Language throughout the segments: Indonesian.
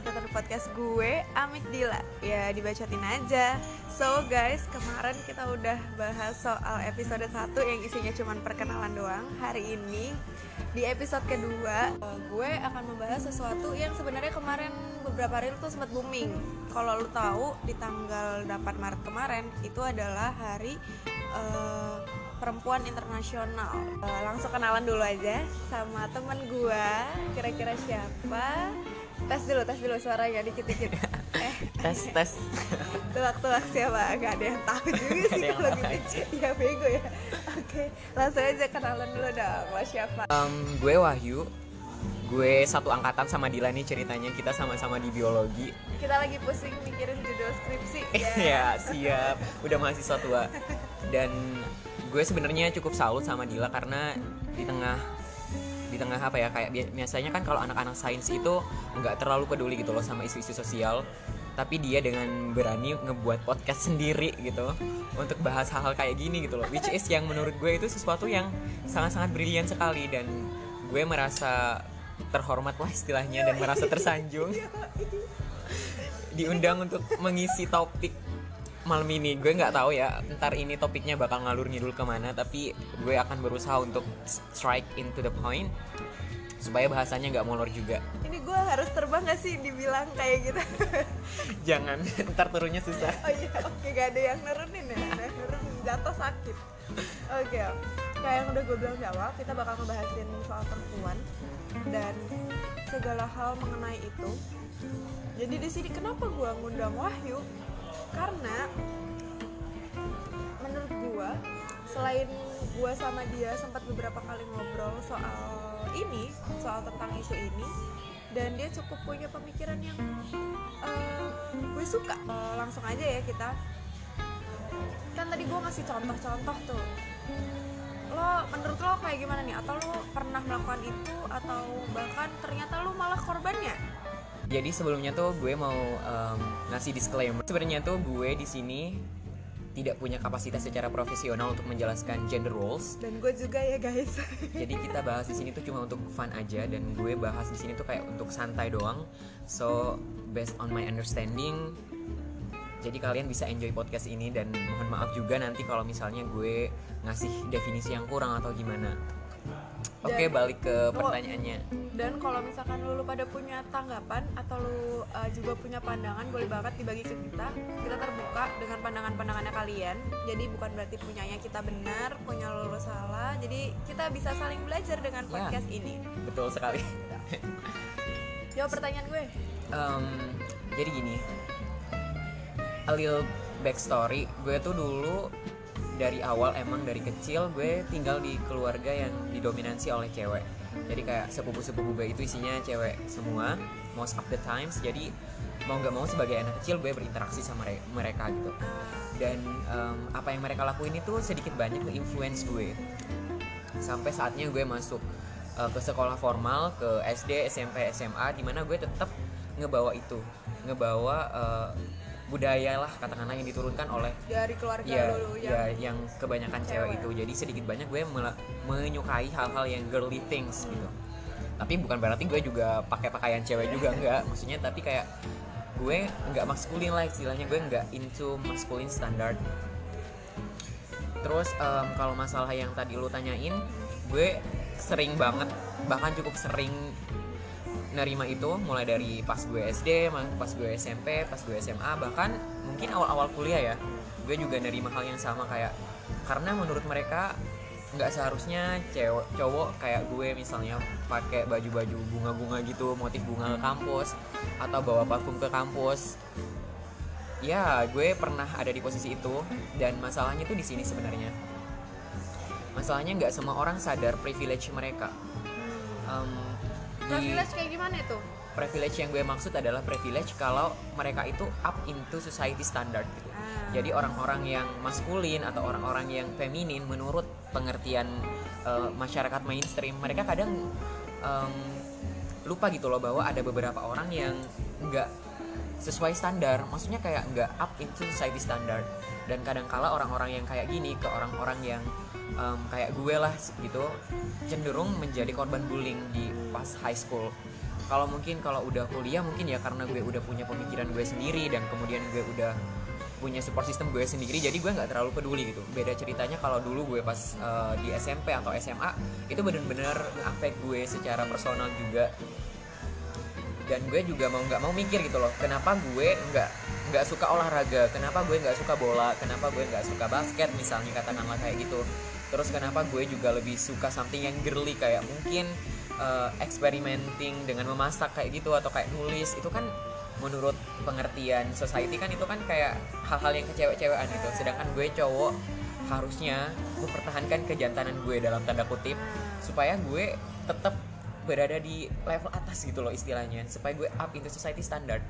selamat podcast gue Amik Dila. Ya dibacotin aja. So guys, kemarin kita udah bahas soal episode 1 yang isinya cuma perkenalan doang. Hari ini di episode kedua eh, gue akan membahas sesuatu yang sebenarnya kemarin beberapa hari itu sempat booming. Kalau lu tahu di tanggal 8 Maret kemarin itu adalah hari uh, perempuan internasional. Uh, langsung kenalan dulu aja sama temen gue kira-kira siapa tes dulu tes dulu suaranya dikit-dikit. Eh. Tes tes. Tuak-tuak siapa? Gak ada yang tahu juga sih kalau gitu. Ya bego ya. Oke langsung aja kenalan dulu dong lo siapa? Um, gue Wahyu. Gue satu angkatan sama Dila nih ceritanya. Kita sama-sama di biologi. Kita lagi pusing mikirin judul skripsi. Ya ya siap. Udah mahasiswa tua. Dan gue sebenarnya cukup salut sama Dila karena di tengah di tengah apa ya kayak biasanya kan kalau anak-anak sains itu nggak terlalu peduli gitu loh sama isu-isu sosial tapi dia dengan berani ngebuat podcast sendiri gitu untuk bahas hal-hal kayak gini gitu loh. Which is yang menurut gue itu sesuatu yang sangat-sangat brilian sekali dan gue merasa terhormat lah istilahnya dan merasa tersanjung. Diundang untuk mengisi topik malam ini. Gue nggak tahu ya ntar ini topiknya bakal ngalur ngidul ke mana tapi gue akan berusaha untuk strike into the point supaya bahasanya nggak molor juga. Ini gue harus terbang gak sih dibilang kayak gitu? Jangan ntar turunnya susah. Oh iya oke okay, gak ada yang nurunin ya nurun jatuh sakit. Oke okay. kayak yang udah gue bilang di awal kita bakal ngebahasin soal perempuan dan segala hal mengenai itu. Jadi di sini kenapa gue ngundang Wahyu karena menurut gue selain gue sama dia sempat beberapa kali ngobrol soal ini soal tentang isu ini dan dia cukup punya pemikiran yang uh, gue suka. Uh, langsung aja ya kita. Kan tadi gue ngasih contoh-contoh tuh. Lo menurut lo kayak gimana nih? Atau lo pernah melakukan itu atau bahkan ternyata lo malah korbannya jadi sebelumnya tuh gue mau um, ngasih disclaimer. Sebenarnya tuh gue di sini tidak punya kapasitas secara profesional untuk menjelaskan gender roles. Dan gue juga ya guys. Jadi kita bahas di sini tuh cuma untuk fun aja dan gue bahas di sini tuh kayak untuk santai doang. So based on my understanding, jadi kalian bisa enjoy podcast ini dan mohon maaf juga nanti kalau misalnya gue ngasih definisi yang kurang atau gimana. Oke, okay, balik ke pertanyaannya. Dan kalau misalkan lu, lu pada punya tanggapan atau lu uh, juga punya pandangan, boleh banget dibagi ke kita. Kita terbuka dengan pandangan-pandangannya kalian. Jadi bukan berarti punyanya kita benar, punya lu, lu salah. Jadi kita bisa saling belajar dengan ya, podcast ya, ini. Betul sekali. Jawab pertanyaan gue. Um, jadi gini, a little backstory. Gue tuh dulu dari awal emang dari kecil gue tinggal di keluarga yang didominasi oleh cewek. Jadi kayak sepupu-sepupu gue itu isinya cewek semua most of the times. Jadi mau nggak mau sebagai anak kecil gue berinteraksi sama mereka gitu. Dan um, apa yang mereka lakuin itu sedikit banyak ke influence gue. Sampai saatnya gue masuk uh, ke sekolah formal ke SD SMP SMA di mana gue tetap ngebawa itu. Ngebawa uh, budaya lah katakanlah yang diturunkan oleh dari keluarga ya, dulu yang, ya, yang kebanyakan cewek. cewek itu. Jadi sedikit banyak gue menyukai hal-hal yang girly things gitu. Tapi bukan berarti gue juga pakai pakaian cewek juga enggak. Maksudnya tapi kayak gue nggak maskulin lah istilahnya. Gue nggak into maskulin standard. Terus um, kalau masalah yang tadi lu tanyain gue sering banget bahkan cukup sering nerima itu mulai dari pas gue SD, pas gue SMP, pas gue SMA, bahkan mungkin awal-awal kuliah ya, gue juga nerima hal yang sama kayak karena menurut mereka nggak seharusnya cewek cowok kayak gue misalnya pakai baju-baju bunga-bunga gitu motif bunga ke kampus atau bawa parfum ke kampus. Ya gue pernah ada di posisi itu dan masalahnya tuh di sini sebenarnya. Masalahnya nggak semua orang sadar privilege mereka. Um, privilege kayak gimana itu privilege yang gue maksud adalah privilege kalau mereka itu up into society standard gitu. Ah. Jadi orang-orang yang maskulin atau orang-orang yang feminin menurut pengertian uh, masyarakat mainstream, mereka kadang um, lupa gitu loh bahwa ada beberapa orang yang nggak sesuai standar, maksudnya kayak nggak up into society standard. Dan kadang kala orang-orang yang kayak gini ke orang-orang yang um, kayak gue lah gitu cenderung menjadi korban bullying di pas high school. Kalau mungkin kalau udah kuliah mungkin ya karena gue udah punya pemikiran gue sendiri dan kemudian gue udah punya support system gue sendiri jadi gue nggak terlalu peduli gitu. Beda ceritanya kalau dulu gue pas uh, di SMP atau SMA itu bener-bener afek gue secara personal juga. Dan gue juga mau nggak mau mikir gitu loh kenapa gue nggak nggak suka olahraga? Kenapa gue nggak suka bola? Kenapa gue nggak suka basket misalnya katakanlah kayak gitu? Terus kenapa gue juga lebih suka something yang girly? Kayak mungkin uh, experimenting dengan memasak kayak gitu atau kayak nulis itu kan menurut pengertian society kan itu kan kayak hal-hal yang kecewek-cewekan gitu. Sedangkan gue cowok harusnya mempertahankan kejantanan gue dalam tanda kutip supaya gue tetap berada di level atas gitu loh istilahnya supaya gue up into society standard.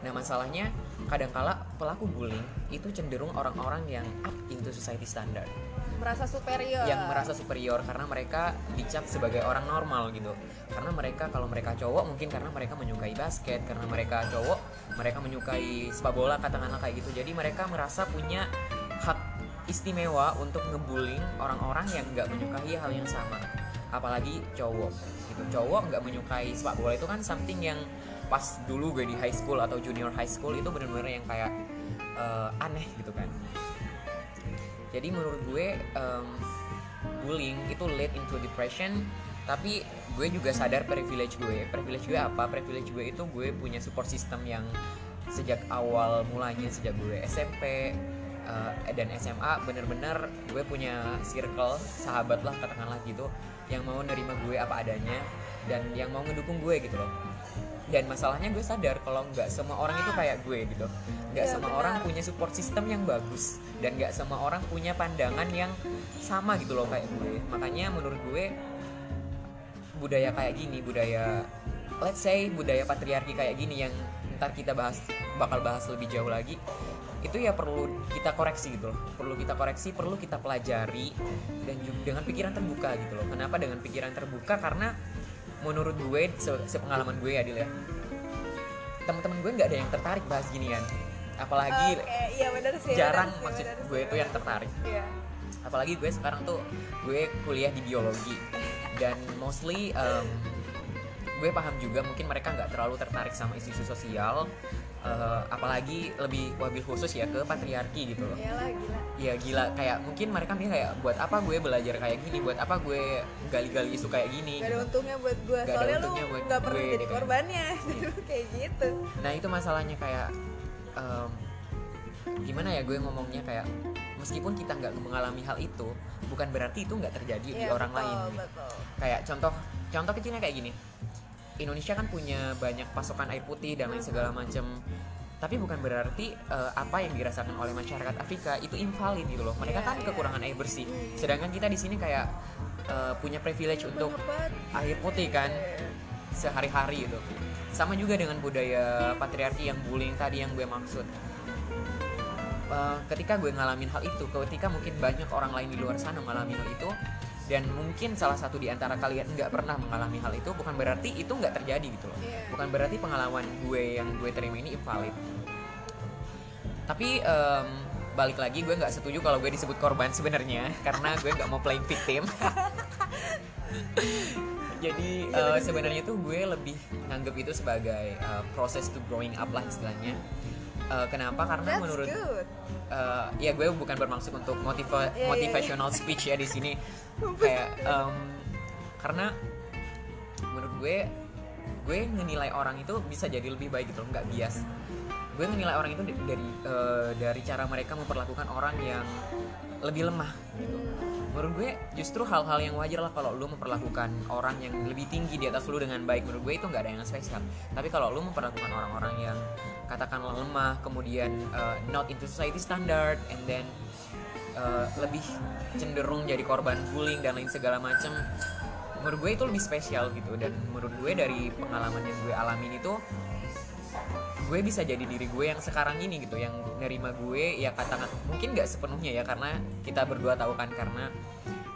Nah masalahnya kadangkala pelaku bullying itu cenderung orang-orang yang up into society standard merasa superior. Yang merasa superior karena mereka dicap sebagai orang normal gitu. Karena mereka kalau mereka cowok mungkin karena mereka menyukai basket karena mereka cowok mereka menyukai sepak bola katakanlah kayak gitu. Jadi mereka merasa punya hak istimewa untuk ngebullying orang-orang yang nggak menyukai hal yang sama. Apalagi cowok gitu. Cowok nggak menyukai sepak bola itu kan something yang pas dulu gue di high school atau junior high school itu bener-bener yang kayak uh, aneh gitu kan jadi menurut gue um, bullying itu lead into depression tapi gue juga sadar privilege gue. Privilege gue apa? Privilege gue itu gue punya support system yang sejak awal mulanya sejak gue SMP uh, eh, dan SMA bener-bener gue punya circle sahabat lah katakanlah gitu yang mau nerima gue apa adanya dan yang mau ngedukung gue gitu loh dan masalahnya gue sadar kalau nggak semua orang itu kayak gue gitu. Nggak ya, semua benar. orang punya support system yang bagus. Dan nggak semua orang punya pandangan yang sama gitu loh kayak gue. Makanya menurut gue budaya kayak gini budaya let's say budaya patriarki kayak gini yang ntar kita bahas bakal bahas lebih jauh lagi itu ya perlu kita koreksi gitu loh. Perlu kita koreksi perlu kita pelajari dan juga dengan pikiran terbuka gitu loh. Kenapa dengan pikiran terbuka? Karena menurut gue se sepengalaman gue ya Dil ya. Teman-teman gue nggak ada yang tertarik bahas ginian. Apalagi okay, iya bener sih, jarang bener maksud bener gue itu yang tertarik. Yeah. apalagi gue sekarang tuh gue kuliah di biologi. Dan mostly um, gue paham juga mungkin mereka nggak terlalu tertarik sama isu-isu sosial uh, apalagi lebih wabil khusus ya ke patriarki gitu loh. Iyalah gila. Iya gila kayak mungkin mereka mikir kayak buat apa gue belajar kayak gini, buat apa gue gali-gali isu kayak gini. Gak ada untungnya buat gue. Gak Soalnya ada untungnya lu buat gak pernah jadi gitu. korbannya, kayak gitu. Nah itu masalahnya kayak um, gimana ya gue ngomongnya kayak meskipun kita nggak mengalami hal itu, bukan berarti itu nggak terjadi ya, di iya, orang betul, lain. Betul. Kayak contoh contoh kecilnya kayak gini Indonesia kan punya banyak pasokan air putih dan lain segala macam tapi bukan berarti uh, apa yang dirasakan oleh masyarakat Afrika itu invalid gitu loh. Mereka yeah, kan yeah. kekurangan air bersih. sedangkan kita di sini kayak uh, punya privilege untuk air putih kan sehari-hari gitu. Sama juga dengan budaya patriarki yang bullying tadi yang gue maksud. Uh, ketika gue ngalamin hal itu ketika mungkin banyak orang lain di luar sana ngalamin hal itu dan mungkin salah satu di antara kalian nggak pernah mengalami hal itu bukan berarti itu nggak terjadi gitu loh. Yeah. bukan berarti pengalaman gue yang gue terima ini invalid. Tapi um, balik lagi gue nggak setuju kalau gue disebut korban sebenarnya karena gue nggak mau playing victim. Jadi uh, sebenarnya tuh gue lebih nganggep itu sebagai uh, proses to growing up lah istilahnya uh, kenapa karena That's menurut good uh, ya gue bukan bermaksud untuk motiva yeah, iya, iya. motivational yeah, yeah. speech ya di sini kayak um, karena menurut gue gue menilai orang itu bisa jadi lebih baik gitu nggak bias gue menilai orang itu dari uh, dari cara mereka memperlakukan orang yang lebih lemah gitu menurut gue justru hal-hal yang wajar lah kalau lu memperlakukan orang yang lebih tinggi di atas lu dengan baik. Menurut gue itu nggak ada yang spesial. Tapi kalau lu memperlakukan orang-orang yang katakanlah lemah kemudian uh, not into society standard and then uh, lebih cenderung jadi korban bullying dan lain segala macam menurut gue itu lebih spesial gitu. Dan menurut gue dari pengalaman yang gue alamin itu gue bisa jadi diri gue yang sekarang ini gitu yang nerima gue ya katakan mungkin nggak sepenuhnya ya karena kita berdua tahu kan karena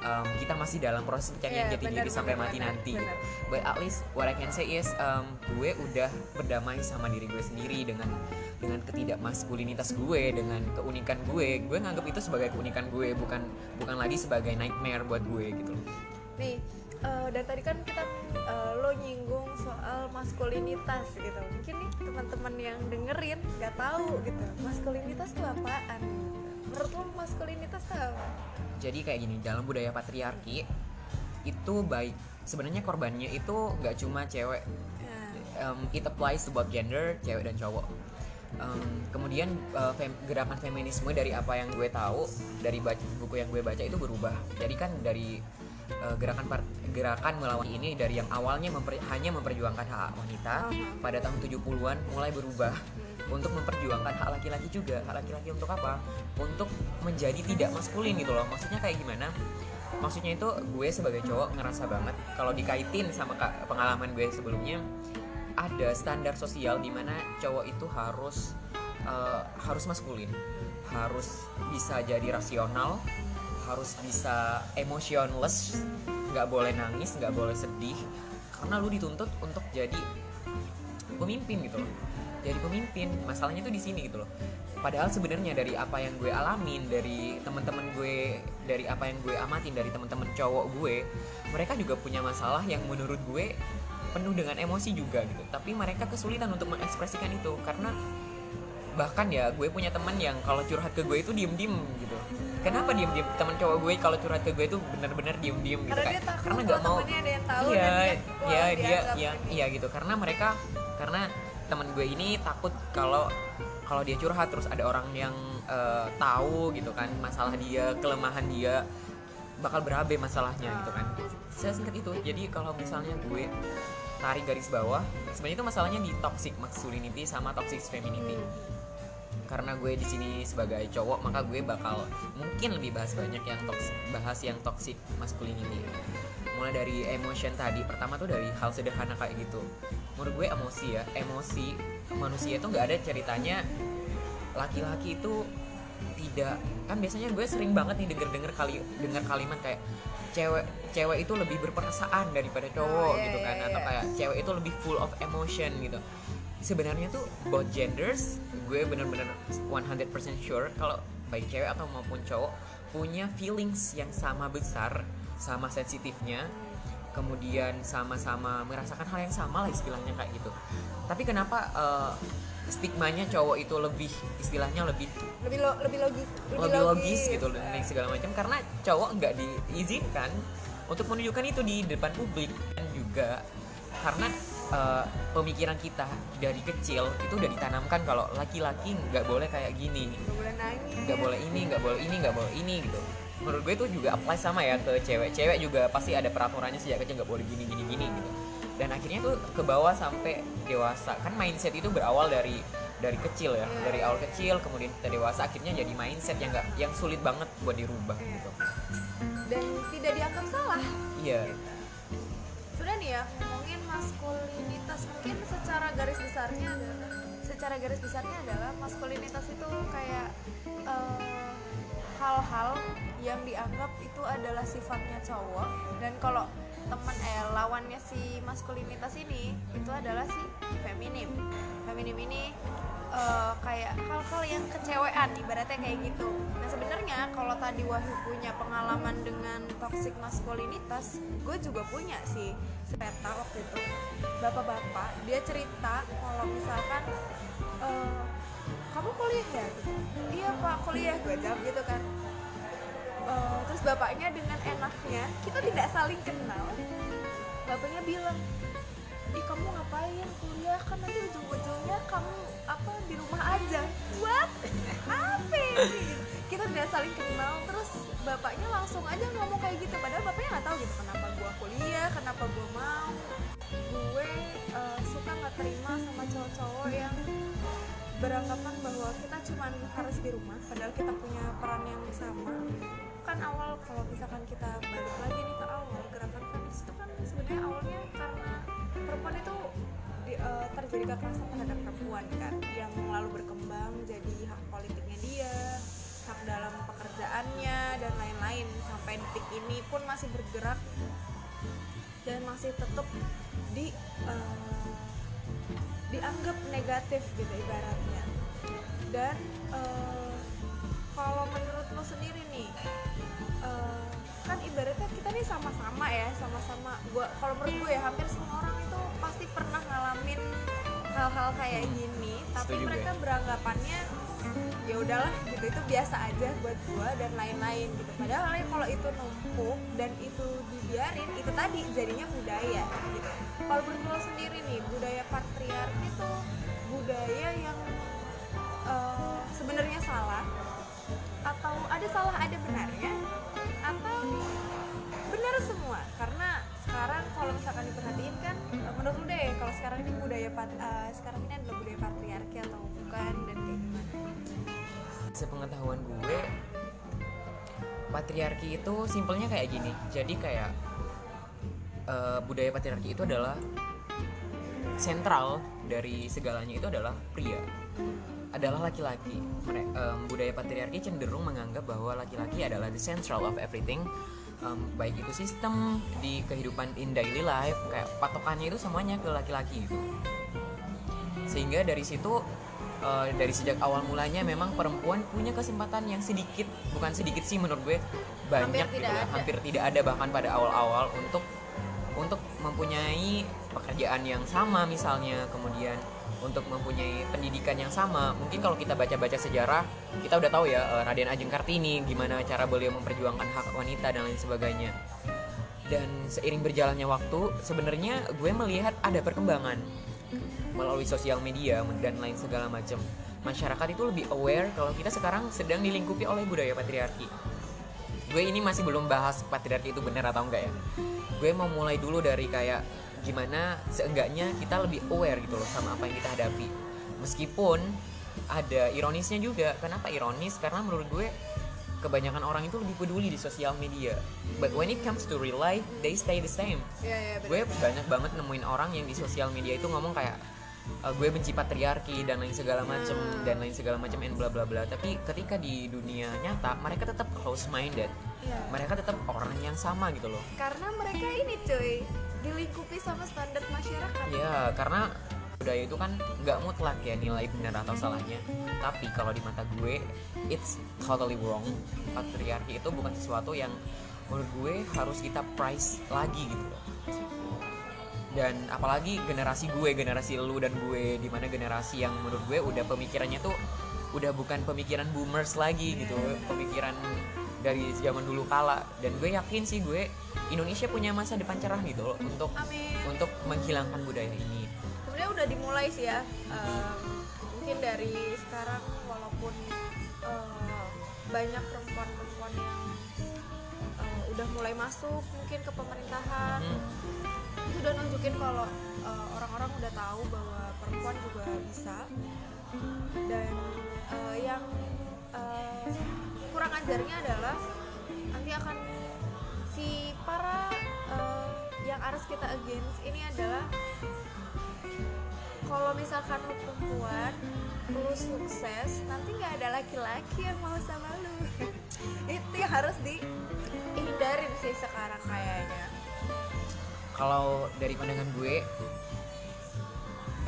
um, kita masih dalam proses pencarian yeah, jati diri sampai mati bener, nanti. Bener. But at least what I can say is um, gue udah berdamai sama diri gue sendiri dengan dengan ketidakmaskulinitas gue, dengan keunikan gue. Gue nganggap itu sebagai keunikan gue, bukan bukan lagi sebagai nightmare buat gue gitu Nih, eh, dan tadi kan kita eh, lo nyinggung soal maskulinitas gitu. Mungkin nih teman-teman yang dengerin nggak tahu gitu maskulinitas itu apaan? Menurut lo maskulinitas itu apa? Jadi kayak gini dalam budaya patriarki itu baik sebenarnya korbannya itu nggak cuma cewek. Nah, um, it applies to both gender cewek dan cowok. Um, kemudian uh, fem- gerakan feminisme dari apa yang gue tahu dari baca, buku yang gue baca itu berubah. Jadi kan dari uh, gerakan par- gerakan melawan ini dari yang awalnya memper- hanya memperjuangkan hak wanita Aha. pada tahun 70-an mulai berubah untuk memperjuangkan hak laki-laki juga. Hak laki-laki untuk apa? Untuk menjadi tidak maskulin gitu loh. Maksudnya kayak gimana? Maksudnya itu gue sebagai cowok ngerasa banget kalau dikaitin sama pengalaman gue sebelumnya ada standar sosial di mana cowok itu harus eh, harus maskulin harus bisa jadi rasional harus bisa emotionless nggak boleh nangis nggak boleh sedih karena lu dituntut untuk jadi pemimpin gitu loh. Jadi pemimpin masalahnya tuh di sini gitu loh. Padahal sebenarnya dari apa yang gue alamin dari teman-teman gue dari apa yang gue amatin dari teman-teman cowok gue mereka juga punya masalah yang menurut gue penuh dengan emosi juga gitu. Tapi mereka kesulitan untuk mengekspresikan itu karena bahkan ya gue punya teman yang kalau curhat ke gue itu diem-diem gitu. Kenapa diem-diem? Teman cowok gue kalau curhat ke gue itu benar-benar diem-diem gitu karena kayak- dia takut karena nggak kalau mau ada yang tahu iya dan dia, iya dia iya iya gitu. Karena mereka karena teman gue ini takut kalau kalau dia curhat terus ada orang yang eh, tahu gitu kan masalah dia kelemahan dia bakal berabe masalahnya gitu kan. Saya singkat itu jadi kalau misalnya gue tarik garis bawah sebenarnya itu masalahnya di toxic masculinity sama toxic femininity karena gue di sini sebagai cowok maka gue bakal mungkin lebih bahas banyak yang toxic bahas yang toxic masculinity. Mulai dari emotion tadi pertama tuh dari hal sederhana kayak gitu. Menurut gue emosi ya emosi manusia itu nggak ada ceritanya laki-laki itu tidak kan biasanya gue sering banget nih denger denger kali dengar kalimat kayak cewek cewek itu lebih berperasaan daripada cowok Oh, iya, gitu kan iya, atau iya. kayak cewek itu lebih full of emotion gitu sebenarnya tuh both genders gue bener-bener 100% sure kalau baik cewek atau maupun cowok punya feelings yang sama besar sama sensitifnya kemudian sama-sama merasakan hal yang sama lah istilahnya kayak gitu. Tapi kenapa eh, stigmanya cowok itu lebih istilahnya lebih lebih lo, lebih logis lebih logis gitu Eh, dan segala macam. Karena cowok nggak diizinkan untuk menunjukkan itu di depan publik. Dan juga karena eh, pemikiran kita dari kecil itu udah ditanamkan kalau laki-laki nggak boleh kayak gini. Nggak boleh nangis. Nggak boleh ini nggak boleh ini nggak boleh ini gitu. Menurut gue itu juga apply sama ya ke cewek cewek juga pasti ada peraturannya sejak kecil nggak boleh gini gini gini gitu. Dan akhirnya tuh ke bawah sampai dewasa. Kan mindset itu berawal dari dari kecil ya dari awal kecil kemudian kita dewasa akhirnya jadi mindset yang nggak yang sulit banget buat dirubah gitu. Dan tidak dianggap salah. Iya sudah nih ya ngomongin maskulinitas mungkin secara garis besarnya adalah secara garis besarnya adalah maskulinitas itu kayak eh, hal-hal yang dianggap itu adalah sifatnya cowok. Dan kalau teman eh lawannya si maskulinitas ini itu adalah si feminim. Feminim ini eh, kayak hal-hal yang kecewean ibaratnya kayak gitu. Nah sebenarnya kalau tadi Wahyu punya pengalaman dengan toxic maskulinitas gue juga punya sih cerita waktu itu. Bapak-bapak dia cerita kalau misalkan eh, kamu kuliah ya? Iya pak kuliah gue jawab gitu kan Eh, terus bapaknya dengan enaknya kita tidak saling kenal. Bapaknya bilang ih kamu ngapain kuliah? Kan nanti ujung-ujungnya kamu apa di rumah aja. What? Apa kita tidak saling kenal. Terus bapaknya langsung aja ngomong kayak gitu. Padahal bapaknya nggak tahu gitu kenapa gua kuliah kenapa gua mau. Gue eh, suka nggak terima sama cowok-cowok yang beranggapan bahwa kita cuma harus di rumah padahal kita punya peran yang sama kan awal kalau misalkan kita balik lagi nih ke awal gerakan feminis itu kan sebenarnya awalnya karena perempuan itu di- eh, terjadi kekerasan terhadap perempuan kan yang lalu berkembang jadi hak politiknya dia hak dalam pekerjaannya dan lain-lain sampai detik ini pun masih bergerak dan masih tetap di eh, dianggap negatif gitu ibaratnya. Dan eh, kalau menurut lo sendiri nih eh, kan ibaratnya kita nih sama-sama ya sama-sama. Gua kalau menurut gue ya hampir semua orang itu pasti pernah ngalamin hal-hal kayak gini tapi Setuju gue. mereka beranggapannya ya udahlah gitu. Itu biasa aja buat gua dan lain-lain gitu. Padahal ya kalau itu numpuk dan itu dibiarin itu tadi jadinya budaya gitu. Kalau menurut lo sendiri nih budaya patriarki itu budaya yang eh, sebenarnya salah atau ada salah ada benarnya? Atau benar semua? Karena sekarang kalau misalkan diperhatiin kan menurut lu deh kalau sekarang ini budaya pat- eh, sekarang ini adalah budaya patriarki atau bukan dan kayak gimana? Sepengetahuan gue patriarki itu simpelnya kayak gini. Jadi kayak eh, budaya patriarki itu adalah sentral dari segalanya itu adalah pria adalah laki-laki em, budaya patriarki cenderung menganggap bahwa laki-laki adalah the central of everything Em, baik itu sistem di kehidupan in daily life kayak patokannya itu semuanya ke laki-laki gitu sehingga dari situ eh, dari sejak awal mulanya memang perempuan punya kesempatan yang sedikit bukan sedikit sih menurut gue banyak Hampir gitu tidak ya. ada. hampir tidak ada bahkan pada awal-awal untuk untuk mempunyai pekerjaan yang sama misalnya kemudian untuk mempunyai pendidikan yang sama. Mungkin kalau kita baca-baca sejarah kita udah tahu ya eh, Raden Ajeng Kartini gimana cara beliau memperjuangkan hak wanita dan lain sebagainya. Dan seiring berjalannya waktu sebenarnya gue melihat ada perkembangan melalui sosial media dan lain segala macam. Masyarakat itu lebih aware kalau kita sekarang sedang dilingkupi oleh budaya patriarki. Gue ini masih belum bahas patriarki itu benar atau enggak ya. Gue mau mulai dulu dari kayak gimana seenggaknya kita lebih aware gitu loh sama apa yang kita hadapi. Meskipun ada ironisnya juga. Kenapa ironis? Karena menurut gue kebanyakan orang itu lebih peduli di sosial media. But when it comes to real life they stay the same. Iya iya gue banyak banget nemuin orang yang di sosial media itu ngomong kayak "Eh, gue benci patriarki dan lain segala macem Hmm. dan lain segala macem and bla bla bla. Tapi ketika di dunia nyata mereka tetap close minded Iya. mereka tetap orang yang sama gitu loh. Karena mereka ini cuy dilingkupi sama standar masyarakat. ya karena budaya itu kan nggak mutlak ya nilai benar atau salahnya. Tapi kalau di mata gue it's totally wrong. Patriarki itu bukan sesuatu yang menurut gue harus kita price lagi gitu loh. Dan apalagi generasi gue generasi lu dan gue di mana generasi yang menurut gue udah pemikirannya tuh udah bukan pemikiran boomers lagi gitu pemikiran dari zaman dulu kala dan gue yakin sih gue Indonesia punya masa depan cerah gitu loh untuk Amin. untuk menghilangkan budaya ini Sebenarnya udah dimulai sih ya. Em, mungkin dari sekarang walaupun eh, banyak perempuan-perempuan yang eh, udah mulai masuk mungkin ke pemerintahan Hmm. itu udah nunjukin kalau eh, orang-orang udah tahu bahwa perempuan juga bisa dan eh, yang kurang ajarnya adalah nanti akan si para eh, yang harus kita against ini adalah kalau misalkan lu perempuan lu sukses nanti nggak ada laki-laki yang mau sama lu. Itu yang harus dihindarin sih sekarang kayaknya. Kalau dari pandangan gue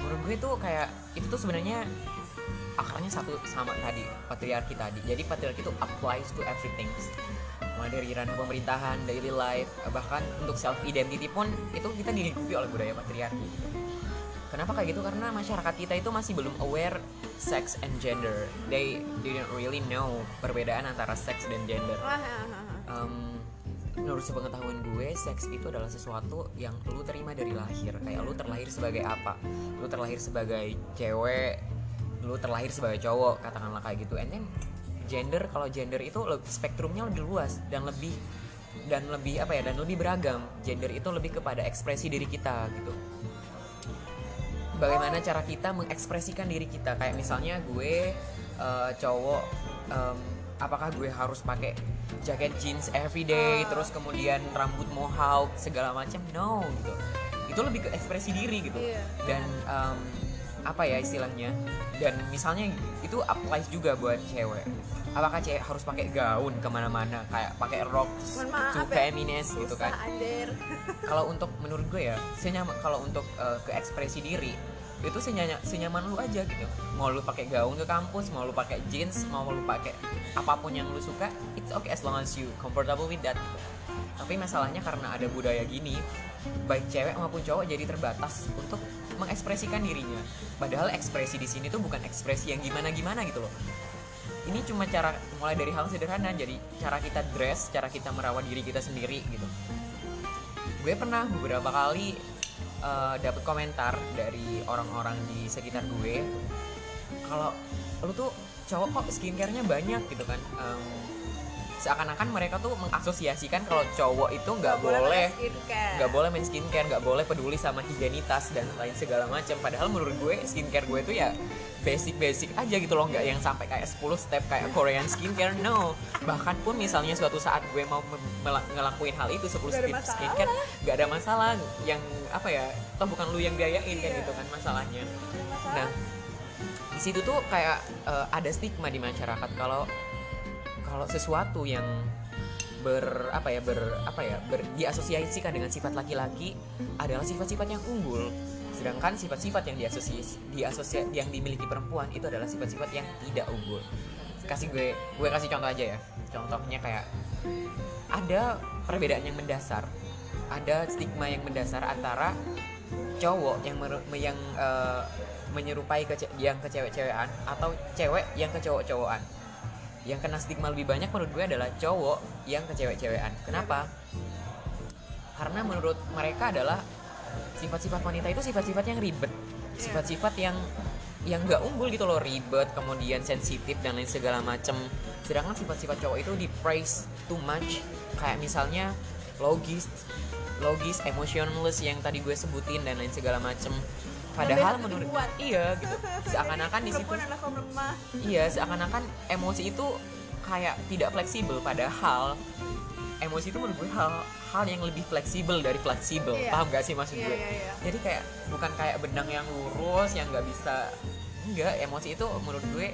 menurut gue tuh kayak itu tuh sebenarnya akarnya satu sama tadi patriarki tadi. Jadi patriarki itu applies to everything. Mulai dari ranah pemerintahan daily life bahkan untuk self identity pun itu kita dilingkupi oleh budaya patriarki. Kenapa kayak gitu? Karena masyarakat kita itu masih belum aware sex and gender. They didn't really know perbedaan antara sex dan gender. Em, menurut sepengetahuan gue seks itu adalah sesuatu yang lu terima dari lahir. Kayak lu terlahir sebagai apa? Lu terlahir sebagai cewek lu terlahir sebagai cowok katakanlah kayak gitu. And then gender kalau gender itu spektrumnya lebih luas dan lebih dan lebih apa ya dan lebih beragam. Gender itu lebih kepada ekspresi diri kita gitu. Bagaimana cara kita mengekspresikan diri kita? Kayak misalnya gue eh, cowok em, apakah gue harus pakai jaket jeans everyday Ah. terus kemudian rambut mohawk segala macam? No gitu. Itu lebih ke ekspresi diri gitu. Iya. dan em, apa ya istilahnya dan misalnya itu applies juga buat cewek. Apakah cewek harus pakai gaun ke mana-mana kayak pakai rok too ya. feminist gitu kan? kalau untuk menurut gue ya senyama kalau untuk eh, ke ekspresi diri itu senyanya, senyaman lu aja gitu. Mau lu pakai gaun ke kampus mau lu pakai jeans mau lu pakai apa pun yang lu suka it's okay as long as you comfortable with that. Tapi masalahnya karena ada budaya gini baik cewek maupun cowok jadi terbatas untuk mengekspresikan dirinya. Padahal ekspresi di sini tuh bukan ekspresi yang gimana gimana gitu loh. Ini cuma cara mulai dari hal sederhana jadi cara kita dress cara kita merawat diri kita sendiri gitu. Gue pernah beberapa kali uh, dapet komentar dari orang-orang di sekitar gue. Kalau lu tuh cowok kok skincare-nya banyak? gitu kan. Um, seakan-akan mereka tuh mengasosiasikan kalau cowok itu nggak boleh nggak boleh main skincare nggak boleh peduli sama higienitas dan lain segala macam. Padahal menurut gue skincare gue itu ya basic-basic aja gitu loh. Nggak yang sampai kayak 10 step kayak Korean skincare no. Bahkan pun misalnya suatu saat gue mau ngelakuin hal itu 10 step skincare nggak ada masalah yang apa ya toh bukan lu yang biayain kan gitu kan masalahnya. Nah di situ tuh kayak uh, ada stigma di masyarakat kalau kalau sesuatu yang ber apa ya ber apa ya ber diasosiasikan dengan sifat laki-laki adalah sifat-sifat yang unggul. Sedangkan sifat-sifat yang diasosiasi diasosiasi yang dimiliki perempuan itu adalah sifat-sifat yang tidak unggul. Kasih gue gue kasih contoh aja ya. Contohnya kayak ada perbedaan yang mendasar. Ada stigma yang mendasar antara cowok yang mer yang uh, menyerupai ke yang ke cewek-cewekan atau cewek yang ke cowok-cowokan yang kena stigma lebih banyak menurut gue adalah cowok yang ke cewek-cewekan kenapa? Karena menurut mereka adalah sifat-sifat wanita itu sifat-sifat yang ribet. Iya. sifat-sifat yang yang nggak unggul gitu loh. Ribet kemudian sensitif dan lain segala macem. Sedangkan sifat-sifat cowok itu di praise too much. Kayak misalnya logis logis emotionless yang tadi gue sebutin dan lain segala macem padahal menurut iya gitu. Seakan-akan di situ iya seakan-akan emosi itu kayak tidak fleksibel padahal emosi itu menurut gue hal hal yang lebih fleksibel dari fleksibel. Iya. paham gak sih maksud iya, gue? iya, iya. jadi kayak bukan kayak benang yang lurus yang nggak bisa enggak emosi itu menurut gue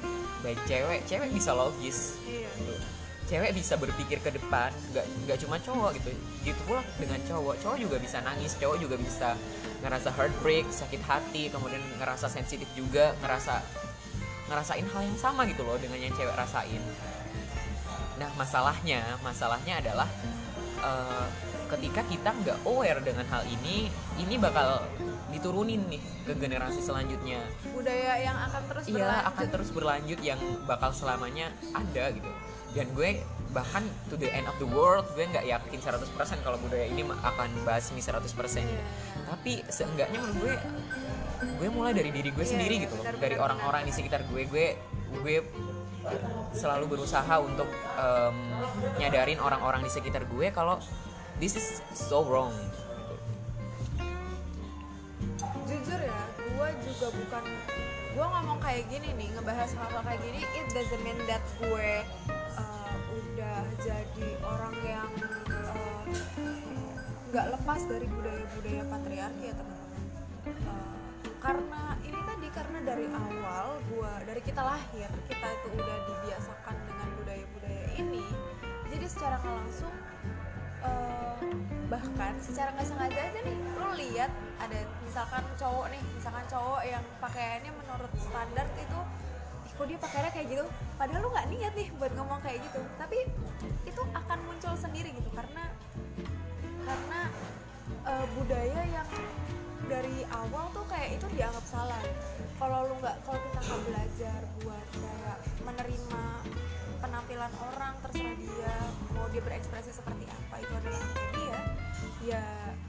baik cewek. Cewek bisa logis. Iya. gitu cewek bisa berpikir ke depan nggak nggak cuma cowok gitu. Gitu pula dengan cowok. Cowok juga bisa nangis cowok juga bisa ngerasa heartbreak sakit hati kemudian ngerasa sensitif juga ngerasa ngerasain hal yang sama gitu loh dengan yang cewek rasain. Nah masalahnya masalahnya adalah uh, ketika kita nggak aware dengan hal ini ini bakal diturunin nih ke generasi selanjutnya. Budaya yang akan terus iya berlanjut. akan terus berlanjut yang bakal selamanya ada gitu. Dan gue bahkan to the end of the world gue nggak yakin 100% kalau budaya ini akan bahas ini 100% yeah. tapi seenggaknya menurut gue gue mulai dari diri gue yeah, sendiri yeah, gitu loh. dari orang-orang di sekitar gue gue gue selalu berusaha untuk um, nyadarin orang-orang di sekitar gue kalau this is so wrong jujur ya gue juga bukan gue ngomong kayak gini nih ngebahas hal-hal kayak gini it doesn't mean that gue udah jadi orang yang eh, nggak uh, lepas dari budaya-budaya patriarki ya teman-teman. Uh, karena ini tadi karena dari awal gua dari kita lahir kita itu udah dibiasakan dengan budaya-budaya ini jadi secara nggak langsung uh, bahkan secara nggak sengaja aja nih lo lihat ada misalkan cowok nih misalkan cowok yang pakaiannya menurut standar itu kok dia pakainya kayak gitu? Padahal lu nggak niat nih buat ngomong kayak gitu. Tapi itu akan muncul sendiri gitu karena karena uh, budaya yang dari awal tuh kayak itu dianggap salah. Kalau lu nggak kalau kita nggak belajar buat kayak menerima penampilan orang terserah dia mau dia berekspresi seperti apa itu adalah dia ya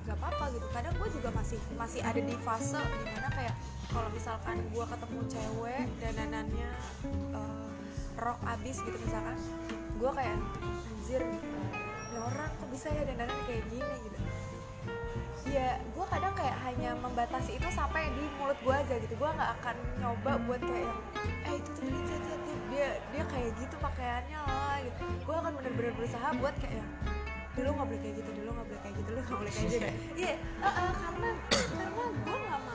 nggak apa-apa gitu. Kadang gue juga masih masih ada di fase di mana kayak kalau misalkan gue ketemu cewek dananannya uh, rok abis gitu misalkan gue kayak anjir ini orang kok bisa ya dandanan kayak gini? gitu. Ya gue kadang kayak hanya membatasi itu sampai di mulut gue aja gitu. Gue nggak akan nyoba buat kayak eh itu tuh dia dia, dia kayak gitu pakaiannya lah gitu. Gue akan bener-bener berusaha buat kayak dulu nggak boleh kayak gitu dulu nggak boleh kayak gitu dulu nggak boleh kayak gitu iya yeah, uh, uh, karena karena gue nggak mau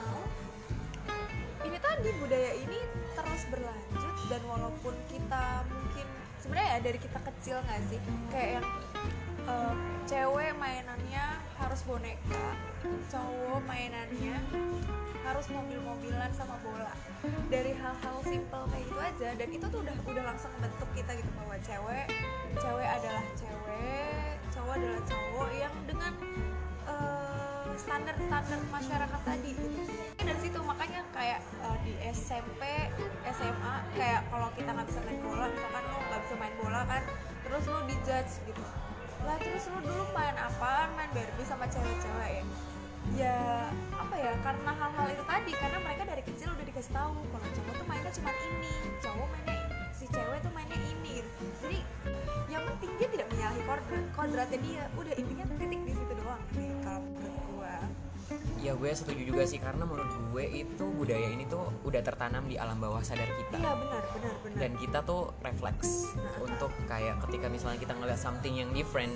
ini tadi budaya ini terus berlanjut dan walaupun kita mungkin sebenarnya ya dari kita kecil nggak sih? Kayak yang eh, cewek mainannya harus boneka cowok mainannya harus mobil-mobilan sama bola. Dari hal-hal simple kayak gitu aja dan itu tuh udah udah langsung bentuk kita gitu bahwa cewek cewek adalah cewek cowok adalah cowok yang dengan standar-standar masyarakat tadi gitu. dari situ makanya kayak eh, di SMP SMA kayak kalau kita nggak bisa main bola misalkan lo nggak bisa main bola kan terus lo dijudge gitu lah terus lo dulu main apaan main Barbie sama cewek-cewek ya ya apa ya karena hal-hal itu tadi karena mereka dari kecil udah dikasih tahu kalau cowok tuh mainnya cuma ini cowok mainnya ini si cewek tuh mainnya ini gitu. jadi yang penting dia tidak menyalahi kodrat kodratnya dia udah intinya titik di situ doang sih kalau ya gue setuju juga sih karena menurut gue itu budaya ini tuh udah tertanam di alam bawah sadar kita. Iya benar benar benar. Dan kita tuh refleks untuk kayak ketika misalnya kita ngeliat something yang different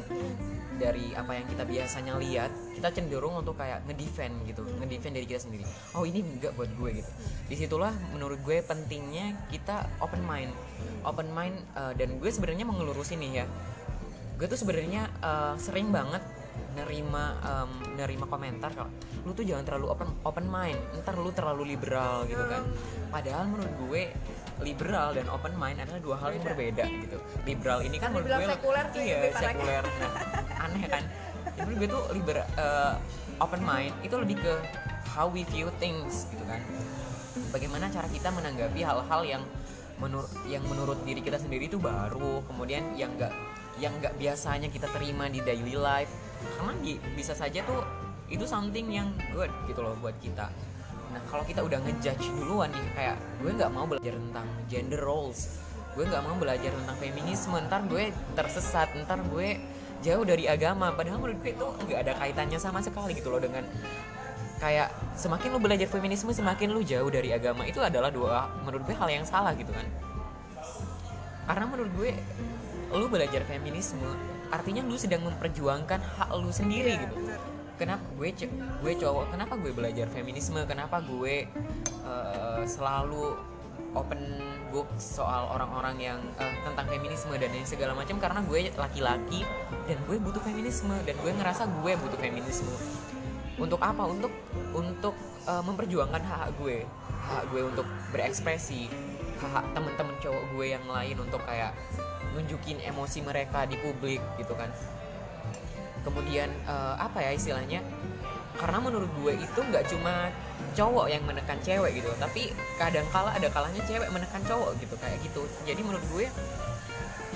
dari apa yang kita biasanya lihat kita cenderung untuk kayak ngedefend gitu ngedefend dari kita sendiri. Oh ini enggak buat gue gitu. Di situlah menurut gue pentingnya kita open mind. Open mind uh, dan gue sebenarnya mau ngelurusin nih ya. Gue tuh sebenarnya uh, sering banget nerima um, nerima komentar kalau lu tuh jangan terlalu open open mind ntar lu terlalu liberal gitu kan. Padahal menurut gue liberal dan open mind adalah dua hal yang Beda. berbeda gitu. Liberal ini kan menurut gue sekuler iya sekuler. Nah, aneh kan? Ya, menurut gue tuh liberal open mind itu lebih ke how we view things gitu kan. Bagaimana cara kita menanggapi hal-hal yang menurut yang menurut diri kita sendiri itu baru kemudian yang enggak yang nggak biasanya kita terima di daily life karena di- bisa saja tuh itu something yang good gitu loh buat kita. Nah kalau kita udah ngejudge duluan nih kayak gue nggak mau belajar tentang gender roles gue nggak mau belajar tentang feminisme ntar gue tersesat ntar gue jauh dari agama. Padahal menurut gue itu nggak ada kaitannya sama sekali gitu loh dengan kayak semakin lu belajar feminisme semakin lu jauh dari agama. Itu adalah dua menurut gue hal yang salah gitu kan. Karena menurut gue lu belajar feminisme artinya lu sedang memperjuangkan hak lu sendiri Iya, gitu. kenapa gue cek gue cowok kenapa gue belajar feminisme? Kenapa gue eh, selalu open book soal orang-orang yang eh, tentang feminisme dan lain segala macam? Karena gue laki-laki dan gue butuh feminisme dan gue ngerasa gue butuh feminisme. Untuk apa? Untuk untuk eh, memperjuangkan hak gue. Hak gue untuk berekspresi. Hak temen-temen cowok gue yang lain untuk kayak nunjukin emosi mereka di publik gitu kan. Kemudian eh, apa ya istilahnya? Karena menurut gue itu nggak cuma cowok yang menekan cewek gitu tapi kadang kala ada kalanya cewek menekan cowok gitu kayak gitu. Jadi menurut gue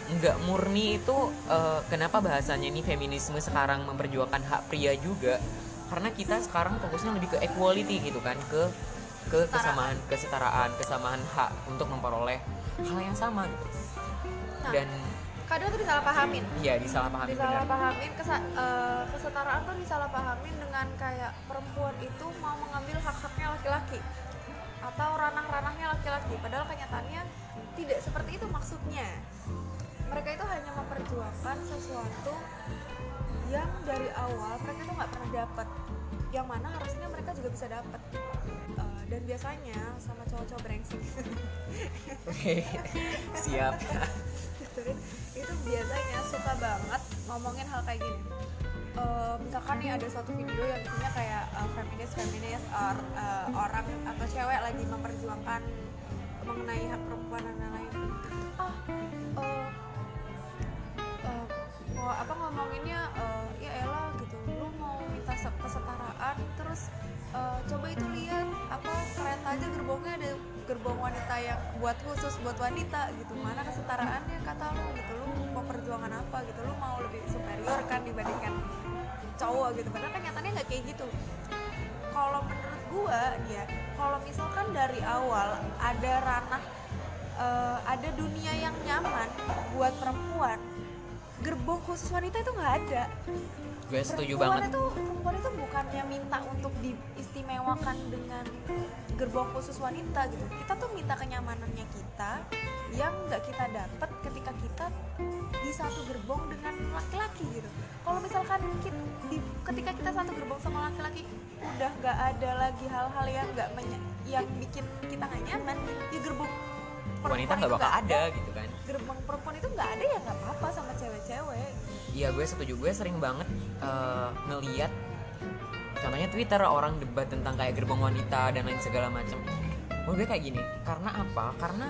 nggak murni itu eh, kenapa bahasanya ini feminisme sekarang memperjuangkan hak pria juga? Karena kita sekarang fokusnya lebih ke equality gitu kan ke ke kesamaan kesetaraan kesamaan hak untuk memperoleh hal yang sama gitu Nah, dan kadang tuh disalahpahamin? Iya disalahpahami benar. Disalahpahamin kesa- eh, kesetaraan tuh disalahpahamin dengan kayak perempuan itu mau mengambil hak-haknya laki-laki atau ranah-ranahnya laki-laki. Padahal kenyataannya tidak seperti itu maksudnya. Mereka itu hanya memperjuangkan sesuatu yang dari awal mereka tuh nggak pernah dapat yang mana harusnya mereka juga bisa dapat Eh, dan biasanya sama cowok-cowok brengsek. Oke, siap. Itu biasanya suka banget ngomongin hal kayak gini. Eh, misalkan nih ada suatu video yang isinya kayak eh, feminis feminis or, eh, orang atau cewek lagi memperjuangkan mengenai hak perempuan dan lain-lain. Ah eh, eh, mau apa ngomonginnya eh, ya elah gitu lu mau minta se- kesetaraan terus eh, coba itu lihat apa kereta aja gerbongnya ada gerbong wanita yang buat khusus buat wanita gitu. Mana kesetaraannya kata lu gitu. Lu mau perjuangan apa gitu? Lu mau lebih superior kan dibandingkan cowok gitu. Padahal kan nyatanya nggak kayak gitu. Kalau menurut gua ya kalau misalkan dari awal ada ranah eh, ada dunia yang nyaman buat perempuan gerbong khusus wanita itu nggak ada Gue setuju perempuan banget. itu perempuan itu bukannya minta untuk diistimewakan dengan gerbong khusus wanita gitu kita tuh minta kenyamanannya kita yang nggak kita dapat ketika kita di satu gerbong dengan laki-laki gitu kalau misalkan kita, di- ketika kita satu gerbong sama laki-laki udah nggak ada lagi hal-hal yang nggak yang bikin kita nggak nyaman di gerbong Wanita perempuan nggak itu bakal ada gitu kan. gerbong perempuan itu nggak ada ya nggak apa-apa sama cewek-cewek iya gue setuju. Gue sering banget eh, ngeliat contohnya Twitter orang debat tentang kayak gerbong wanita dan lain segala macam menurut gue kayak gini karena apa? Karena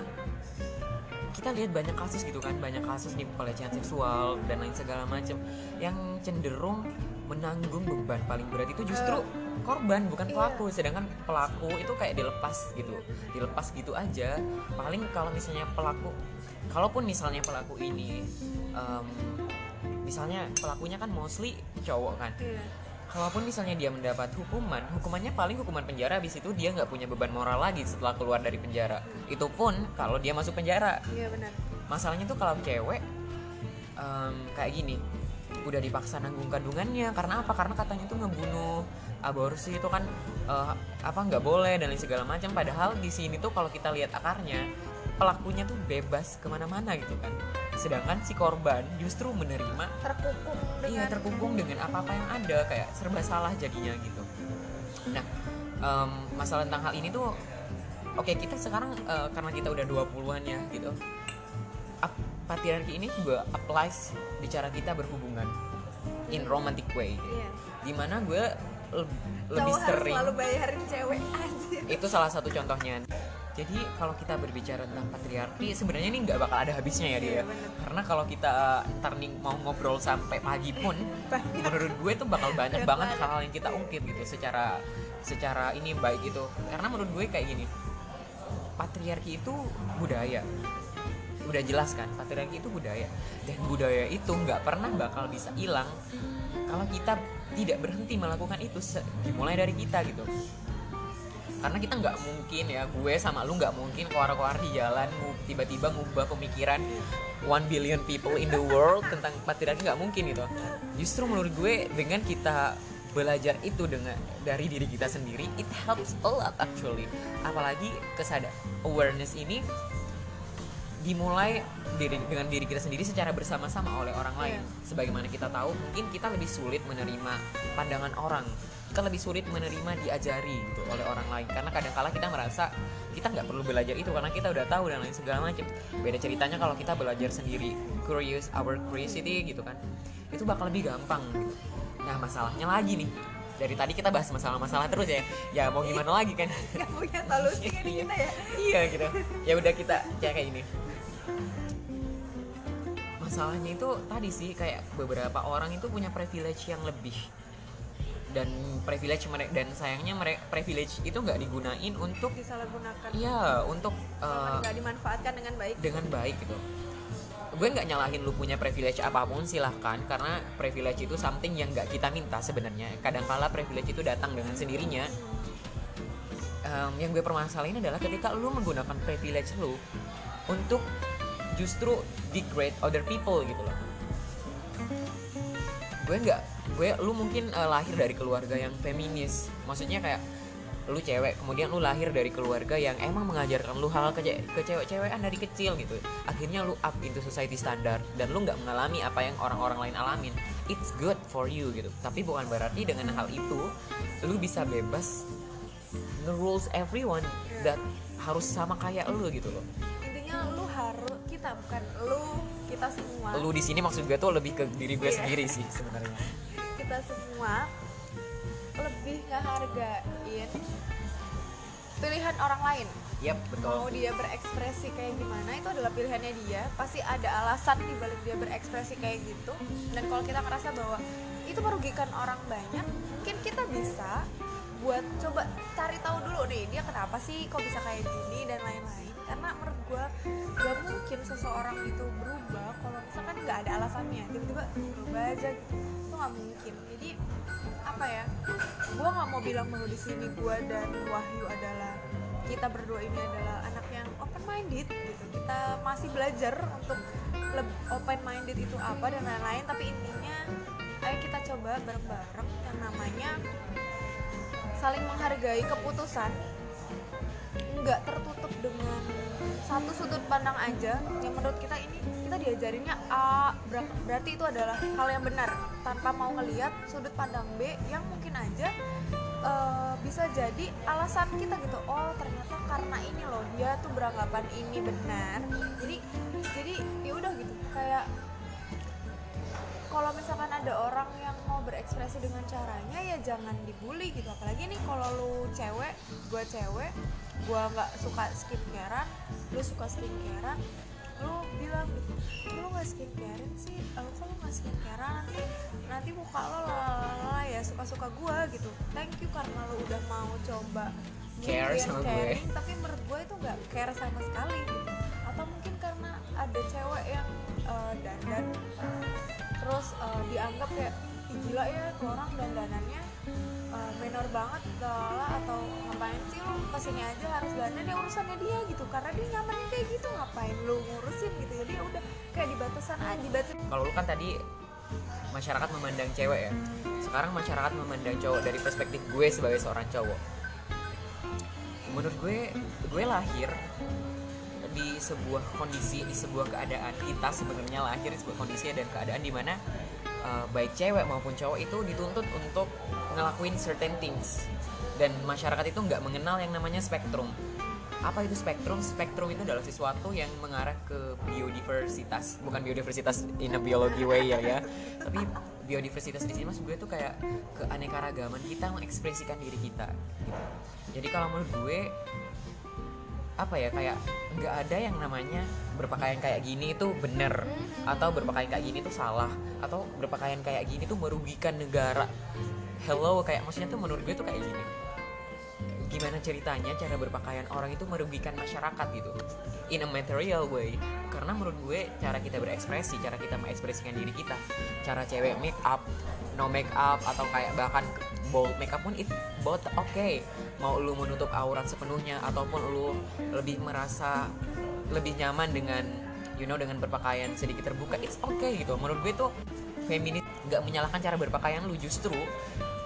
kita lihat banyak kasus gitu kan banyak kasus nih pelecehan seksual dan lain segala macam yang cenderung menanggung beban paling berat itu justru korban bukan Iya. pelaku. Sedangkan pelaku itu kayak dilepas gitu dilepas gitu aja. Paling kalau misalnya pelaku kalaupun misalnya pelaku ini em, misalnya pelakunya kan mostly cowok kan. Iya. kalaupun misalnya dia mendapat hukuman hukumannya paling hukuman penjara habis itu dia nggak punya beban moral lagi setelah keluar dari penjara. Itu pun kalau dia masuk penjara. Iya benar. masalahnya tuh kalau cewek em, kayak gini udah dipaksa nanggung kandungannya. Karena apa? Karena katanya tuh ngebunuh aborsi itu kan eh, apa nggak boleh dan lain segala macam. Padahal di sini tuh kalau kita lihat akarnya pelakunya tuh bebas ke mana-mana gitu kan sedangkan si korban justru menerima Terkukung dengan Iya terkungkung dengan apa-apa yang ada kayak serba salah jadinya gitu. Nah em, masalah tentang hal ini tuh oke kita sekarang eh, karena kita udah 20-an ya gitu. Patriarki ini juga applies di cara kita berhubungan in romantic way. gitu. Iya. Di mana gue le- lebih Cowok sering selalu bayarin cewek aja. itu salah satu contohnya. Jadi kalau kita berbicara tentang patriarki sebenarnya ini nggak bakal ada habisnya ya dia. Iya, bener. Karena kalau kita ntar nih mau ngobrol sampai pagi pun menurut gue tuh bakal banyak Banyak banget banget. hal-hal yang kita ungkit gitu secara secara ini baik gitu karena menurut gue kayak gini patriarki itu budaya udah jelas kan patriarki itu budaya dan budaya itu nggak pernah bakal bisa hilang kalau kita tidak berhenti melakukan itu dimulai dari kita gitu karena kita nggak mungkin ya gue sama lu nggak mungkin keluar-keluar di jalan tiba-tiba ngubah pemikiran one billion people in the world tentang patriarki nggak mungkin gitu. Justru menurut gue dengan kita belajar itu dengan dari diri kita sendiri it helps a lot actually. Apalagi kesadaran awareness ini dimulai diri, dengan diri kita sendiri secara bersama-sama oleh orang lain. Sebagaimana kita tahu mungkin kita lebih sulit menerima pandangan orang. Kita lebih sulit menerima diajari gitu oleh orang lain. Karena kadang-kala kita merasa kita nggak perlu belajar itu karena kita udah tahu dan lain segala macam. Beda ceritanya kalau kita belajar sendiri. Curious our curiosity gitu kan. Itu bakal lebih gampang gitu. nah masalahnya lagi nih. Dari tadi kita bahas masalah-masalah terus ya. Ya mau gimana lagi kan? Gak punya solusi kan Iya. kita ya. iya gitu. Ya udah kita kayak kayak ini masalahnya itu tadi sih kayak beberapa orang itu punya privilege yang lebih. Dan privilege mereka dan sayangnya mereka privilege itu nggak digunain untuk Disalahgunakan. iya untuk eh, nggak dimanfaatkan dengan baik. dengan baik gitu. Gue nggak nyalahin lu punya privilege apa pun silahkan. Karena privilege itu something yang nggak kita minta sebenarnya. Kadangkala privilege itu datang dengan sendirinya. Em, yang gue permasalahin adalah ketika lu menggunakan privilege lu untuk justru degrade other people gitu loh. Gue nggak gue lu mungkin eh, lahir dari keluarga yang feminis. Maksudnya kayak lu cewek kemudian lu lahir dari keluarga yang emang mengajarkan lu hal kece kecewek-cewekan dari kecil gitu. Akhirnya lu up into society standard dan lu nggak mengalami apa yang orang-orang lain alamin. It's good for you gitu. Tapi bukan berarti dengan hal itu lu bisa bebas nge-rules everyone that harus sama kayak lu gitu loh. Intinya lu harus kita bukan lu kita semua. lu di sini maksud gue tuh lebih ke diri gue Iya. sendiri sih sebenarnya. Kita semua lebih ngehargain pilihan orang lain. Yep mau betul dia berekspresi kayak gimana itu adalah pilihannya dia. Pasti ada alasan di balik dia berekspresi kayak gitu. Dan kalau kita ngerasa bahwa itu merugikan orang banyak mungkin kita bisa buat coba cari tahu dulu nih dia kenapa sih kok bisa kayak gini dan lain-lain. Karena menurut gue seseorang itu berubah kalau misalkan nggak ada alasannya tiba-tiba berubah aja gitu. Itu nggak mungkin. Jadi apa ya gue nggak mau bilang bahwa di sini gue dan Wahyu adalah kita berdua ini adalah anak yang open minded gitu. Kita masih belajar untuk open minded itu apa dan lain-lain tapi intinya ayo kita coba bareng-bareng yang namanya saling menghargai keputusan nggak tertutup dengan satu sudut pandang aja. Yang menurut kita ini kita diajarinnya A ber- berarti itu adalah hal yang benar. Tanpa mau ngelihat sudut pandang B yang mungkin aja eh, bisa jadi alasan kita gitu. Oh ternyata karena ini loh dia tuh beranggapan ini benar. Jadi jadi ya udah gitu. Kayak kalau misalkan ada orang yang mau berekspresi dengan caranya ya jangan dibully gitu. Apalagi nih kalau lu cewek gue cewek gue nggak suka skincarean lu suka skincarean lu bilang gitu lu nggak skincarean sih? Lu kok lu nggak skincarean? Nanti nanti muka lo lalala ya suka suka gue gitu. Thank you karena lu udah mau coba Care sama gue. caring, tapi menurut gue itu nggak care sama sekali gitu. Atau mungkin karena ada cewek yang eh, dandan terus eh, dianggap kayak "Ih, gila ya tuh orang dandanannya eh, minor banget lalala atau ngapain sih lu ke sini aja harus dandan ya urusannya dia gitu. Karena dia nyamannya kayak gitu ngapain lu ngurusin gitu. Jadi ya udah kayak di batasan aja dibatas kalau lu kan tadi masyarakat memandang cewek ya. Sekarang masyarakat memandang cowok dari perspektif gue sebagai seorang cowok. Menurut gue gue lahir di sebuah kondisi di sebuah keadaan kita sebenarnya lahir di sebuah kondisi dan keadaan di mana uh, baik cewek maupun cowok itu dituntut untuk ngelakuin certain things dan masyarakat itu nggak mengenal yang namanya spektrum apa itu spektrum? Spektrum itu adalah sesuatu yang mengarah ke biodiversitas, bukan biodiversitas in a biology way ya ya, tapi biodiversitas di sini mas gue tuh kayak keanekaragaman kita mengekspresikan diri kita. Gitu. Jadi kalau menurut gue apa ya kayak nggak ada yang namanya berpakaian kayak gini itu bener. Atau berpakaian kayak gini tuh salah. Atau berpakaian kayak gini tuh merugikan negara. Hello kayak maksudnya tuh menurut gue tuh kayak gini. Gimana ceritanya cara berpakaian orang itu merugikan masyarakat gitu in a material way. Karena menurut gue cara kita berekspresi cara kita mengekspresikan diri kita cara cewek make up no make up atau kayak bahkan bold make up pun it both oke mau lu menutup aurat sepenuhnya ataupun lu lebih merasa lebih nyaman dengan you know dengan berpakaian sedikit terbuka it's okay gitu. Menurut gue tuh feminis nggak menyalahkan cara berpakaian lu justru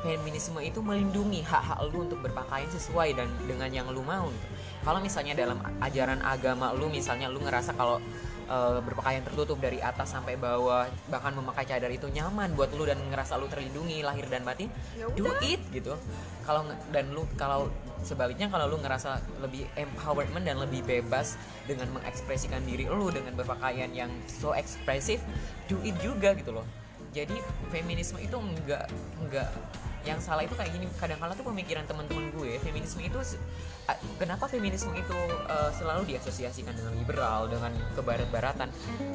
feminisme itu melindungi hak-hak lu untuk berpakaian sesuai dan dengan yang lu mau gitu. Kalau misalnya dalam ajaran agama lu misalnya lu ngerasa kalau eh, berpakaian tertutup dari atas sampai bawah bahkan memakai cadar itu nyaman buat lu dan ngerasa lu terlindungi lahir dan batin, Ya do it gitu. Kalau dan lu kalau sebaliknya kalau lu ngerasa lebih empowerment dan lebih bebas dengan mengekspresikan diri lu dengan berpakaian yang so ekspresif, do it juga gitu loh. Jadi feminisme itu enggak enggak yang salah itu kayak gini. Kadang-kala tuh pemikiran teman-teman gue feminisme itu kenapa feminisme itu uh, selalu diasosiasikan dengan liberal dengan kebarat-baratan?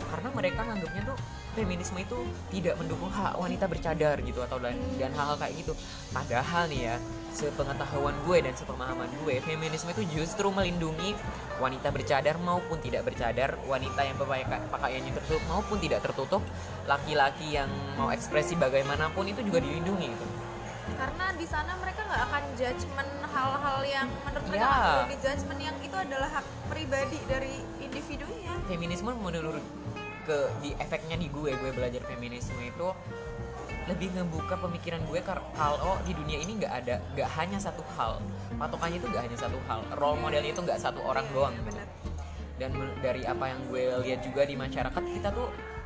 Karena mereka nganggapnya tuh feminisme itu tidak mendukung hak wanita bercadar gitu atau dan dan hal-hal kayak gitu. Padahal nih ya sepengetahuan gue dan sepemahaman gue feminisme itu justru melindungi wanita bercadar maupun tidak bercadar wanita yang pakaiannya tertutup maupun tidak tertutup laki-laki yang mau ekspresi bagaimanapun itu juga dilindungi gitu karena di sana mereka nggak akan judgement hal-hal yang menurut mereka Ya. nggak perlu di judgement yang itu adalah hak pribadi dari individunya. Feminisme menurut ke di efeknya di gue gue belajar feminisme itu lebih ngebuka pemikiran gue kalau di dunia ini nggak ada nggak hanya satu hal. Patokannya itu nggak hanya satu hal. Role modelnya itu nggak satu orang Iya, doang iya, gitu. dan dari apa yang gue lihat juga di masyarakat kita tuh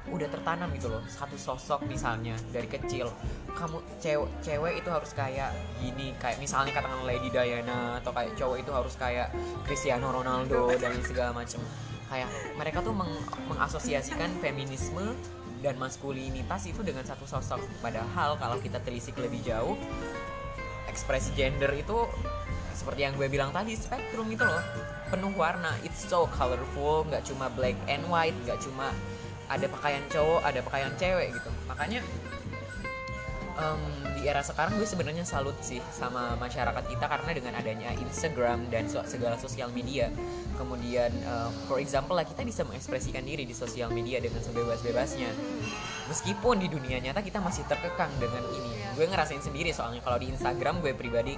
udah tertanam gitu loh satu sosok misalnya dari kecil. Kamu cewek cewek itu harus kayak gini kayak misalnya katakan Lady Diana atau kayak cowok itu harus kayak Cristiano Ronaldo dan segala macem. Kayak mereka tuh meng- mengasosiasikan feminisme dan maskulinitas itu dengan satu sosok. Padahal kalau kita telisik lebih jauh ekspresi gender itu seperti yang gue bilang tadi spektrum itu loh. Penuh warna. It's so colorful nggak cuma black and white nggak cuma ada pakaian cowok ada pakaian cewek gitu. Makanya em, di era sekarang gue sebenarnya salut sih sama masyarakat kita karena dengan adanya Instagram dan segala sosial media. Kemudian eh, for example lah kita bisa mengekspresikan diri di sosial media dengan sebebas-bebasnya. Meskipun di dunia nyata kita masih terkekang dengan ini. Gue ngerasain sendiri soalnya kalau di Instagram gue pribadi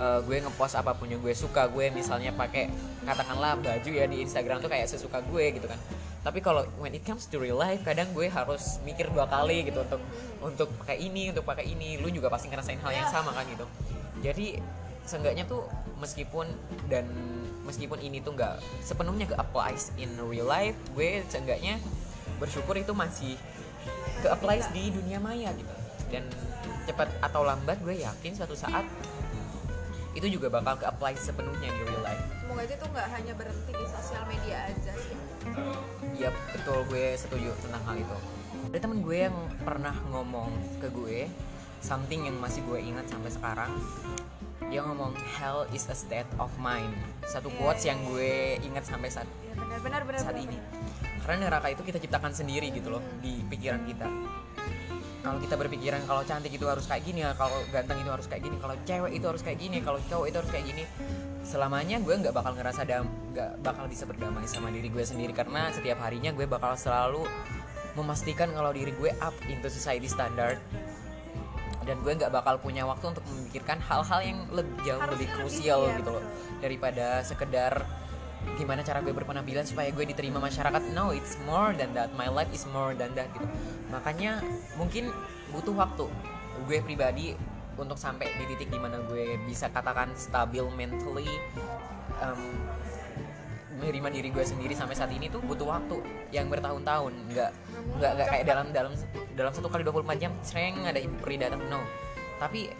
eh, gue ngepost apa pun yang gue suka. Gue misalnya pakai katakanlah baju ya di Instagram tuh kayak sesuka gue gitu kan tapi kalau when it comes to real life kadang gue harus mikir dua kali gitu untuk untuk pakai ini untuk pakai ini. Lu juga pasti ngerasain hal yang Ya. sama kan gitu. Jadi seenggaknya tuh meskipun dan meskipun ini tuh nggak sepenuhnya ke applies in real life gue seenggaknya bersyukur itu masih ke applies di dunia maya gitu. Dan cepat atau lambat gue yakin suatu saat itu juga bakal ke apply sepenuhnya di real life. Semoga aja tuh nggak hanya berhenti di sosial media aja sih Iya betul gue setuju tentang hal itu. Ada temen gue yang pernah ngomong ke gue something yang masih gue ingat sampai sekarang. Dia ngomong hell is a state of mind. Satu Iya, quotes iya, yang iya. gue ingat sampai saat Iya, benar benar benar saat benar, ini. benar. karena neraka itu kita ciptakan sendiri gitu loh di pikiran kita. Kalau kita berpikiran kalau cantik itu harus kayak gini ya kalau ganteng itu harus kayak gini kalau cewek itu harus kayak gini kalau cowok itu harus kayak gini selamanya gue nggak bakal ngerasa dam nggak bakal bisa berdamai sama diri gue sendiri. Karena setiap harinya gue bakal selalu memastikan kalau diri gue up into society standard. Dan gue nggak bakal punya waktu untuk memikirkan hal-hal yang lebih jauh Harusnya lebih lebih, krusial iya, gitu loh. daripada sekedar gimana cara gue berpenampilan supaya gue diterima masyarakat. No it's more than that. My life is more than that gitu. Makanya mungkin butuh waktu. Gue pribadi untuk sampai di titik di mana gue bisa katakan stabil mentally um, menerima diri gue sendiri sampai saat ini tuh butuh waktu yang bertahun-tahun. Nggak nggak nggak kayak dalam dalam dalam satu kali 24 jam sering ada peri datang no. Tapi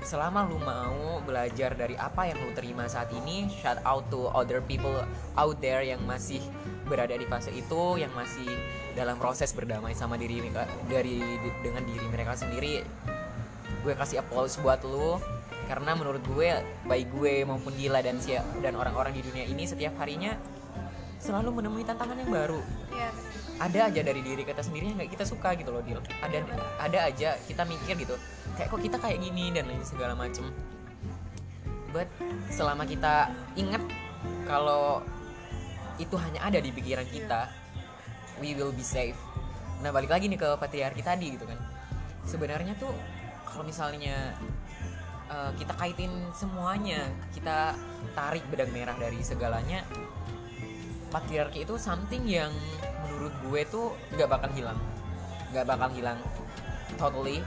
selama lu mau belajar dari apa yang lu terima saat ini shout out to other people out there yang masih berada di fase itu yang masih dalam proses berdamai sama diri dari dengan diri mereka sendiri gue kasih applause buat lu. Karena menurut gue baik gue maupun Gila dan Sia dan orang-orang di dunia ini setiap harinya selalu menemui tantangan yang baru. Iya, benar. ada aja dari diri kita sendiri yang nggak kita suka gitu loh Dil. Ada ada aja kita mikir gitu kayak kok kita kayak gini dan lain segala macem. But selama kita ingat kalau itu hanya ada di pikiran kita we will be safe. Nah balik lagi nih ke patriarki tadi gitu kan. Sebenarnya tuh kalau misalnya uh, kita kaitin semuanya kita tarik benang merah dari segalanya patriarki itu something yang menurut gue tuh nggak bakal hilang. Nggak bakal hilang. Totally.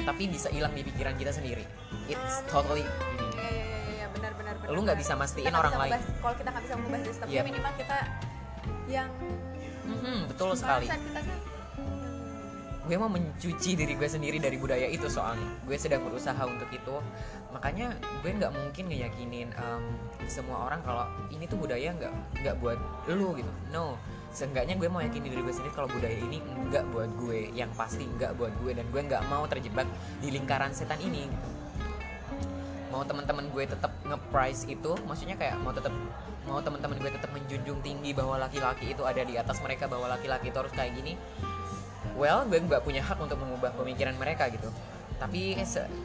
Tapi bisa hilang di pikiran kita sendiri. It's totally ini. benar benar benar. lu nggak bisa mastiin Kita orang bisa lain. Kalau kita nggak bisa mengubah sistemnya Iya. minimal kita yang Mhm, betul sekali. bahasan kita tuh gue mau mencuci diri gue sendiri dari budaya itu soalnya gue sedang berusaha untuk itu. Makanya gue nggak mungkin ngeyakinin em, semua orang kalau ini tuh budaya nggak nggak buat lu gitu. No. Seenggaknya gue mau yakinin diri gue sendiri kalau budaya ini nggak buat gue. Yang pasti nggak buat gue dan gue nggak mau terjebak di lingkaran setan ini. Mau teman-teman gue tetap nge-price itu maksudnya kayak mau tetap mau teman-teman gue tetap menjunjung tinggi bahwa laki-laki itu ada di atas mereka bahwa laki-laki itu harus kayak gini well gue nggak punya hak untuk mengubah pemikiran mereka gitu. Tapi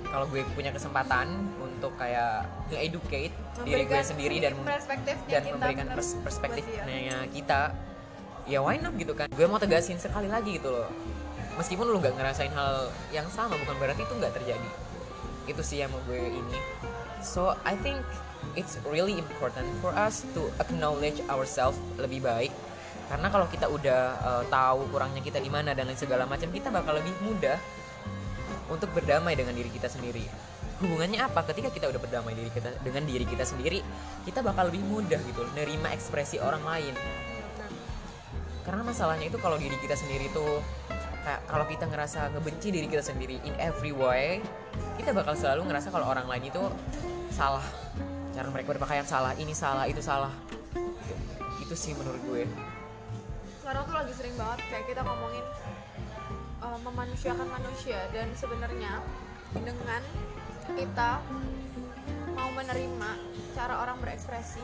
kalau gue punya kesempatan untuk kayak nge-educate diri gue sendiri dan dan kita memberikan pers- perspektifnya kita ya why not gitu kan? Gue mau tegasin sekali lagi gitu loh. Meskipun lu nggak ngerasain hal yang sama bukan berarti itu nggak terjadi. Itu sih yang mau gue ini. So I think it's really important for us to acknowledge ourselves lebih baik karena kalau kita udah uh, tahu kurangnya kita di mana dan lain segala macam kita bakal lebih mudah untuk berdamai dengan diri kita sendiri. Hubungannya apa? Ketika kita udah berdamai diri kita dengan diri kita sendiri kita bakal lebih mudah gitu nerima ekspresi orang lain. Karena masalahnya itu kalau diri kita sendiri tuh kalau kita ngerasa ngebenci diri kita sendiri in every way kita bakal selalu ngerasa kalau orang lain itu salah. Cara mereka berpakaian salah ini salah itu salah. Itu sih menurut gue sekarang tuh lagi sering banget kayak kita ngomongin uh, memanusiakan manusia. Dan sebenarnya dengan kita mau menerima cara orang berekspresi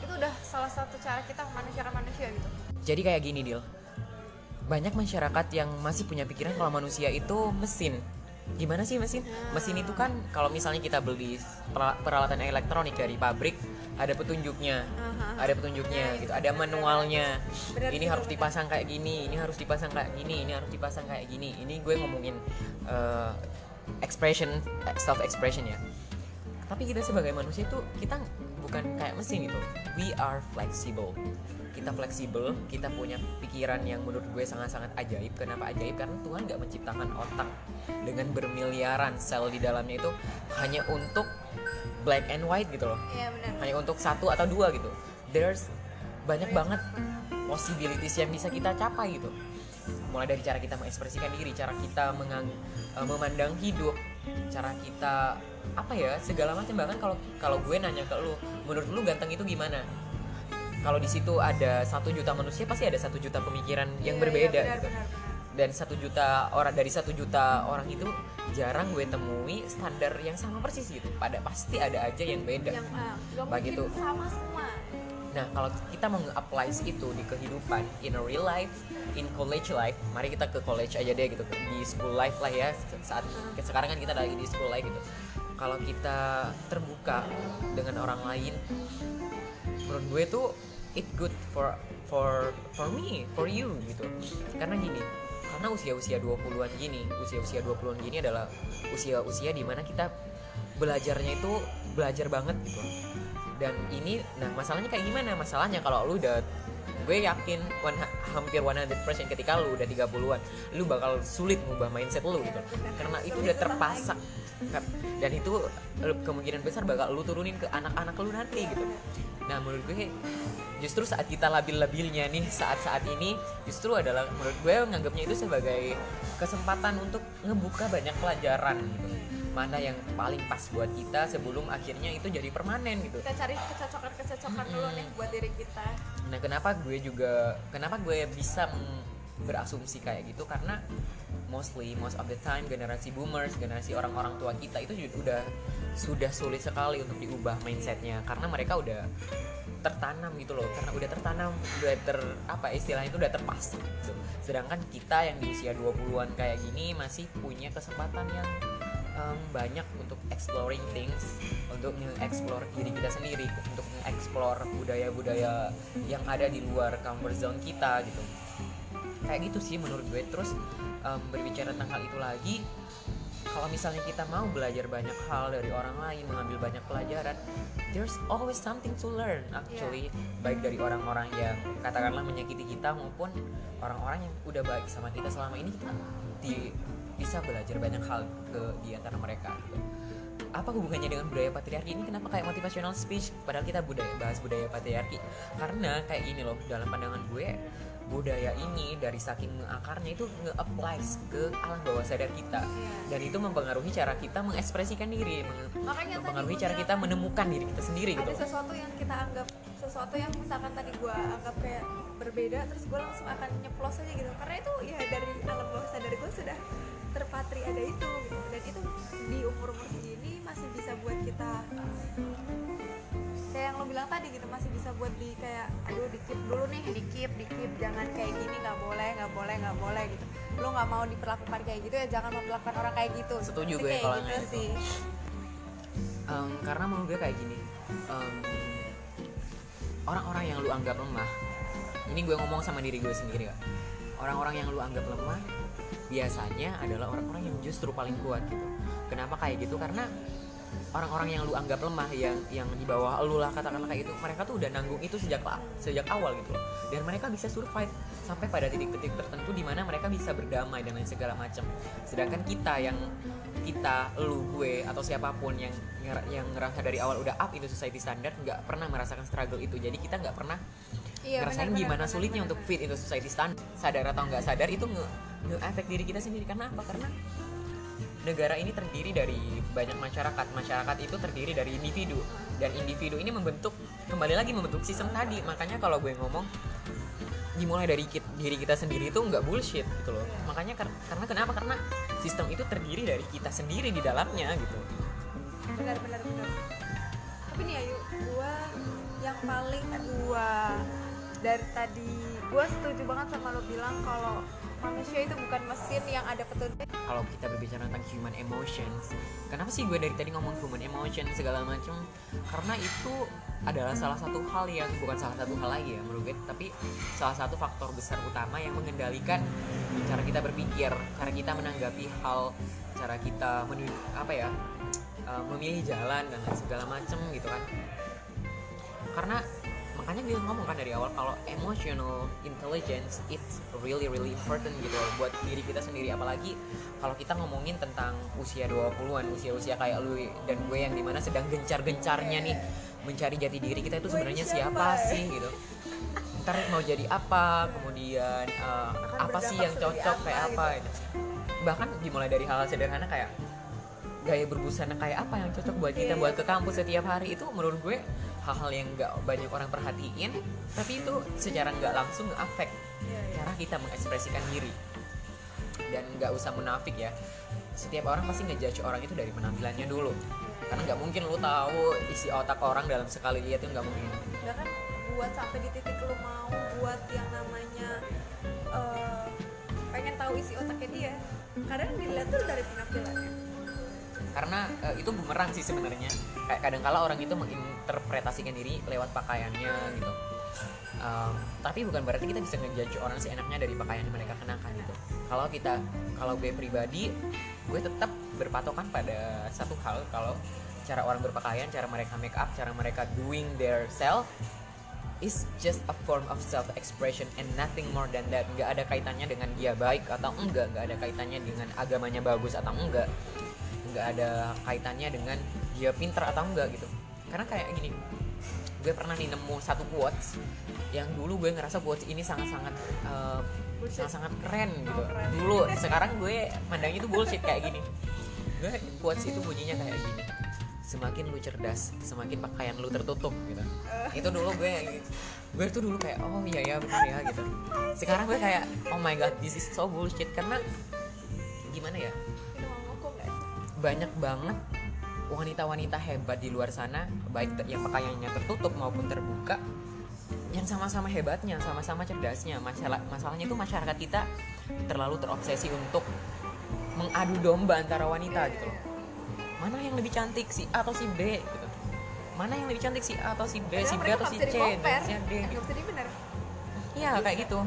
itu udah salah satu cara kita memanusiakan manusia gitu. Jadi kayak gini Dil. Banyak masyarakat yang masih punya pikiran kalau manusia itu mesin. Gimana sih mesin? Mesin itu kan kalau misalnya kita beli perala- peralatan elektronik dari pabrik ada petunjuknya. Aha. ada petunjuknya Nah, gitu. itu ada benar. manualnya. Ini harus dipasang kayak gini ini harus dipasang kayak gini ini harus dipasang kayak gini. Ini gue ngomongin eh, expression self expression ya. Tapi kita sebagai manusia itu kita bukan kayak mesin gitu. We are flexible. Kita fleksibel kita punya pikiran yang menurut gue sangat-sangat ajaib. Kenapa ajaib? Karena Tuhan nggak menciptakan otak dengan bermiliaran sel di dalamnya itu hanya untuk black and white gitu loh. Iya benar. Hanya untuk satu atau dua gitu. There's banyak banget possibilities yang bisa kita capai gitu. Mulai dari cara kita mengekspresikan diri cara kita mengang- eh, memandang hidup cara kita apa ya segala macam. Bahkan kalau kalau gue nanya ke lu menurut lu ganteng itu gimana? Kalau di situ ada satu juta manusia pasti ada satu juta pemikiran yang Iya, berbeda iya, benar, gitu. benar, benar. Dan satu juta orang dari satu juta orang itu jarang gue temui standar yang sama persis gitu. Pada pasti ada aja yang beda. Yang ah, nggak Bagi mungkin itu. sama semua. Nah kalau kita mau nge-apply itu di kehidupan in a real life in college life mari kita ke college aja deh gitu. Di school life lah ya saat sekarang kan kita lagi di school life gitu. Kalau kita terbuka dengan orang lain menurut gue tuh it good for for for me for you gitu. Karena gini karena usia-usia 20-an gini usia-usia 20-an gini adalah usia-usia di mana kita belajarnya itu belajar banget gitu. Dan ini nah masalahnya kayak gimana? Masalahnya kalau lu udah gue yakin one, hampir 100% ketika lu udah 30-an lu bakal sulit ngubah mindset lu gitu. Karena itu udah terpasang dan itu lu- kemungkinan besar bakal lu turunin ke anak-anak lu nanti gitu. Nah menurut gue justru saat kita labil-labilnya nih saat-saat ini justru adalah menurut gue nganggapnya itu sebagai kesempatan untuk ngebuka banyak pelajaran gitu. Mana yang paling pas buat kita sebelum akhirnya itu jadi permanen gitu. Kita cari kecocokan-kecocokan dulu nih buat diri kita. Nah, kenapa gue juga kenapa gue bisa berasumsi kayak gitu karena mostly most of the time generasi boomers, generasi orang-orang tua kita itu juga udah sudah sulit sekali untuk diubah mindsetnya karena mereka udah tertanam gitu loh karena udah tertanam udah ter apa istilahnya itu udah terpasang gitu. sedangkan kita yang di usia 20-an kayak gini masih punya kesempatan yang em, banyak untuk exploring things untuk nge-explore diri kita sendiri untuk nge-explore budaya-budaya yang ada di luar comfort zone kita gitu kayak gitu sih menurut gue. Terus em, berbicara tentang hal itu lagi kalau misalnya kita mau belajar banyak hal dari orang lain mengambil banyak pelajaran there's always something to learn actually. Baik dari orang-orang yang katakanlah menyakiti kita maupun orang-orang yang udah baik sama kita selama ini kita di- bisa belajar banyak hal ke di antara mereka gitu. apa hubungannya dengan budaya patriarki ini? Kenapa kayak motivational speech? Padahal kita budaya bahas budaya patriarki. Karena kayak gini loh dalam pandangan gue budaya ini dari saking akarnya itu nge-applies ke alam bawah sadar kita. Iya. dan itu mempengaruhi cara kita mengekspresikan diri makanya mempengaruhi cara kita menemukan diri kita sendiri gitu ada sesuatu yang kita anggap sesuatu yang misalkan tadi gue anggap kayak berbeda terus gue langsung akan nyeplos aja gitu. Karena itu ya dari alam bawah sadar gue sudah terpatri ada itu gitu. Dan itu di umur umur segini masih bisa buat kita bilang tadi gitu masih bisa buat di kayak aduh di keep dulu nih di keep di keep jangan kayak gini nggak boleh nggak boleh nggak boleh gitu. Lo nggak mau diperlakukan kayak gitu ya jangan memperlakukan orang kayak gitu. Setuju gue kalau gitu yang itu. sih. Em, karena menurut gue kayak gini em, orang-orang yang lu anggap lemah ini gue ngomong sama diri gue sendiri ya orang-orang yang lu anggap lemah biasanya adalah orang-orang yang justru paling kuat gitu. Kenapa kayak gitu? Karena orang-orang yang lu anggap lemah yang yang di bawah lu lah katakanlah kayak gitu mereka tuh udah nanggung itu sejak sejak awal gitu loh. Dan mereka bisa survive sampai pada titik-titik tertentu di mana mereka bisa berdamai dan lain segala macam. Sedangkan kita yang kita lu gue atau siapa pun yang yang ngerasa dari awal udah up into society standard nggak pernah merasakan struggle itu. Jadi kita nggak pernah Iya, ngerasain benar, gimana benar, sulitnya benar, untuk fit into society standard. Sadar atau nggak sadar itu nge, efek diri kita sendiri. Karena apa? Karena negara ini terdiri dari banyak masyarakat. Masyarakat itu terdiri dari individu. Dan individu ini membentuk kembali lagi membentuk sistem tadi. Makanya kalau gue ngomong dimulai dari kit- diri kita sendiri itu nggak bullshit gitu loh. Makanya kar- karena kenapa? Karena sistem itu terdiri dari kita sendiri di dalamnya gitu. Benar benar benar. Tapi nih ayu gua yang paling gua dari tadi gua setuju banget sama lo bilang kalau manusia itu bukan mesin yang ada petunjuk. Kalau kita berbicara tentang human emotions kenapa sih gue dari tadi ngomong human emotion segala macam? Karena itu adalah salah satu hal yang bukan salah satu hal lagi ya menurut gue tapi salah satu faktor besar utama yang mengendalikan cara kita berpikir cara kita menanggapi hal cara kita menu, apa ya eh, memilih jalan dan segala macam gitu kan. Karena makanya gue ngomong kan dari awal kalau emotional intelligence it's really really important gitu loh buat diri kita sendiri apalagi kalau kita ngomongin tentang usia 20-an usia-usia kayak lu dan gue yang di mana sedang gencar-gencarnya nih mencari jati diri kita itu sebenarnya siapa? sih gitu ntar mau jadi apa kemudian Akan apa sih yang cocok kayak gitu. apa gitu. bahkan dimulai dari hal-hal sederhana kayak gaya berbusana kayak apa yang cocok buat kita Iya, buat ke kampus setiap hari itu menurut gue hal-hal yang nggak banyak orang perhatiin tapi itu secara nggak langsung nge-affect Iya, iya. cara kita mengekspresikan diri. Dan nggak usah munafik ya. Setiap orang pasti ngejudge orang itu dari penampilannya dulu. Karena nggak mungkin lu tahu isi otak orang dalam sekali lihat itu nggak mungkin. Nggak kan buat sampai di titik lu mau buat yang namanya eh, pengen tahu isi otaknya dia kadang dilihat tuh dari penampilannya karena eh, itu bumerang sih sebenarnya. Kayak kadang-kala orang itu menginterpretasikan diri lewat pakaiannya gitu. Em, tapi bukan berarti kita bisa ngejudge orang seenaknya dari pakaian yang mereka kenakan gitu. Kalau kita kalau gue pribadi gue tetap berpatokan pada satu hal. Kalau cara orang berpakaian cara mereka make up cara mereka doing their self is just a form of self expression and nothing more than that. Nggak ada kaitannya dengan dia baik atau enggak nggak ada kaitannya dengan agamanya bagus atau enggak nggak ada kaitannya dengan dia pinter atau enggak gitu. Karena kayak gini gue pernah nih nemu satu quotes yang dulu gue ngerasa quotes ini sangat-sangat Bullshit. sangat-sangat keren gitu. Oh, keren. dulu sekarang gue mandangnya itu bullshit kayak gini. Gue quotes itu bunyinya kayak gini semakin lu cerdas semakin pakaian lu tertutup gitu. Itu dulu gue gue tuh dulu kayak oh iya ya benar ya gitu. Sekarang gue kayak oh my god this is so bullshit karena gimana ya banyak banget wanita-wanita hebat di luar sana baik yang pakaiannya tertutup maupun terbuka yang sama-sama hebatnya sama-sama cerdasnya. Masalah masalahnya itu masyarakat kita terlalu terobsesi untuk mengadu domba antara wanita gitu loh. Mana yang lebih cantik si A atau si B gitu. Mana yang lebih cantik si A atau si B si B atau si C dan si D dibener. Iya kayak gitu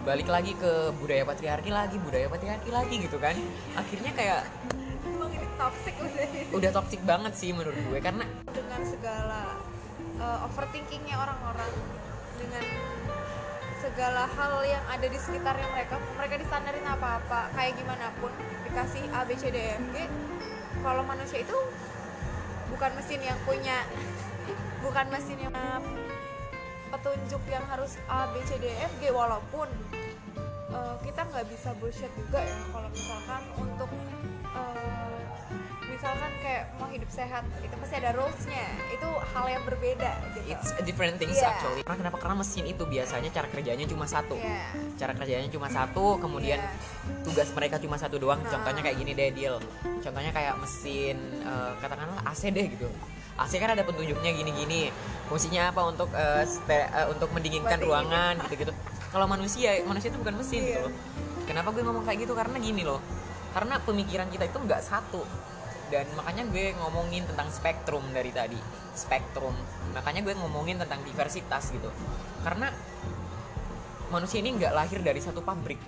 balik lagi ke budaya patriarki lagi budaya patriarki lagi gitu kan. Akhirnya kayak emang ini toxic udah udah toxic banget sih menurut gue karena dengan segala uh, overthinkingnya orang-orang dengan segala hal yang ada di sekitarnya mereka mereka distandarin apa-apa kayak gimana pun dikasih A B C D E F G kalau manusia itu bukan mesin yang punya bukan mesin yang petunjuk yang harus A B C D E F G walaupun uh, kita nggak bisa bullshit juga ya kalau misalkan untuk uh, misalkan kayak mau hidup sehat itu pasti ada rulesnya. Itu hal yang berbeda gitu. It's a different things Iya. actually. Karena kenapa? Karena mesin itu biasanya cara kerjanya cuma satu. Iya. cara kerjanya cuma satu kemudian Iya. tugas mereka cuma satu doang. Nah. contohnya kayak gini deh deal. Contohnya kayak mesin eh, katakanlah AC deh gitu. AC kan ada petunjuknya gini-gini fungsinya apa untuk eh, ste- eh, untuk mendinginkan ruangan gitu-gitu. Kalau manusia manusia itu bukan mesin gitu loh. Kenapa gue ngomong kayak gitu? Karena gini loh. Karena pemikiran kita itu nggak satu. Dan makanya gue ngomongin tentang spektrum dari tadi. Spektrum. Makanya gue ngomongin tentang diversitas gitu. Karena manusia ini nggak lahir dari satu pabrik.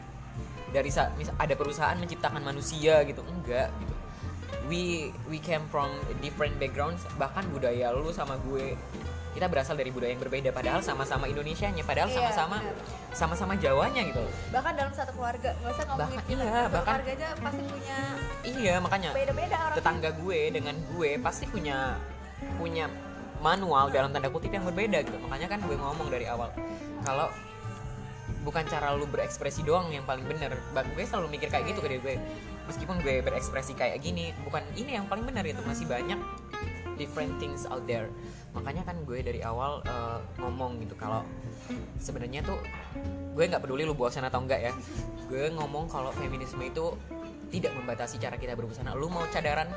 Dari ada perusahaan menciptakan manusia gitu. Enggak gitu. We we came from different backgrounds. Bahkan budaya lu sama gue kita berasal dari budaya yang berbeda padahal sama-sama Indonesianya padahal Iya, sama-sama benar. sama-sama Jawanya gitu loh. Bahkan dalam satu keluarga nggak usah ngomongin Bahkan- iya, bahkan- keluarga aja pasti punya iya makanya beda-beda orang tetangga gue dengan gue pasti punya punya manual dalam tanda kutip yang berbeda gitu. Makanya kan gue ngomong dari awal kalau bukan cara lu berekspresi doang yang paling bener Ba- gue selalu mikir kayak gitu ke diri gue. Meskipun gue berekspresi kayak gini bukan ini yang paling benar itu. Masih banyak different things out there makanya kan gue dari awal eh, ngomong gitu kalau sebenarnya tuh gue nggak peduli lu bosan atau enggak ya. Gue ngomong kalau feminisme itu tidak membatasi cara kita berbusana. Lu mau cadaran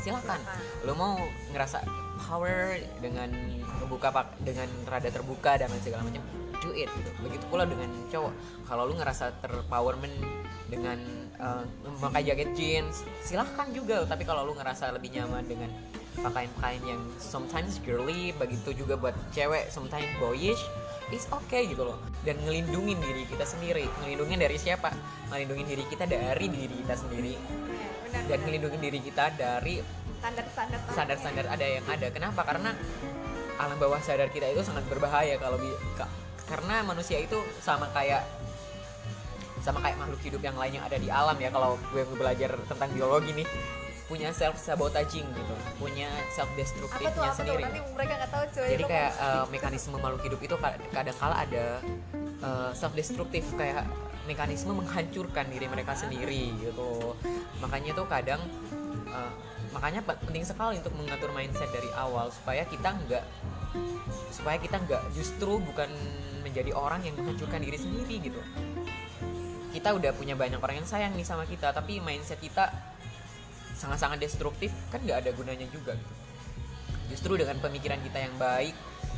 silakan. Lu mau ngerasa power dengan membuka pak dengan rada terbuka dan segala macam do it gitu. begitu pula dengan cowok. Kalau lu ngerasa terpowerment dengan eh, memakai jaket jeans silahkan juga. Tapi kalau lu ngerasa lebih nyaman dengan pakaian-pakaian yang sometimes girly begitu juga buat cewek sometimes boyish it's okay gitu loh. Dan ngelindungin diri kita sendiri. Ngelindungin dari siapa? Ngelindungin diri kita dari diri kita sendiri. Iya, benar dan benar. ngelindungin diri kita dari standar-standar standar-standar ada yang ada. Kenapa? Karena alam bawah sadar kita itu sangat berbahaya kalau bi- ka- karena manusia itu sama kayak sama kayak makhluk hidup yang lain yang ada di alam ya. Kalau gue belajar tentang biologi nih punya self sabotaging gitu punya self destruktifnya apa tuh sendiri. Nanti mereka tahu cuy jadi kayak eh, mekanisme makhluk hidup itu kadang kala ada self destruktif kayak mekanisme menghancurkan diri mereka sendiri gitu. Makanya tuh kadang eh, makanya pe- penting sekali untuk mengatur mindset dari awal supaya kita nggak supaya kita nggak justru bukan menjadi orang yang menghancurkan diri sendiri gitu. Kita udah punya banyak orang yang sayang nih sama kita tapi mindset kita sangat-sangat destruktif kan nggak ada gunanya juga gitu. Justru dengan pemikiran kita yang baik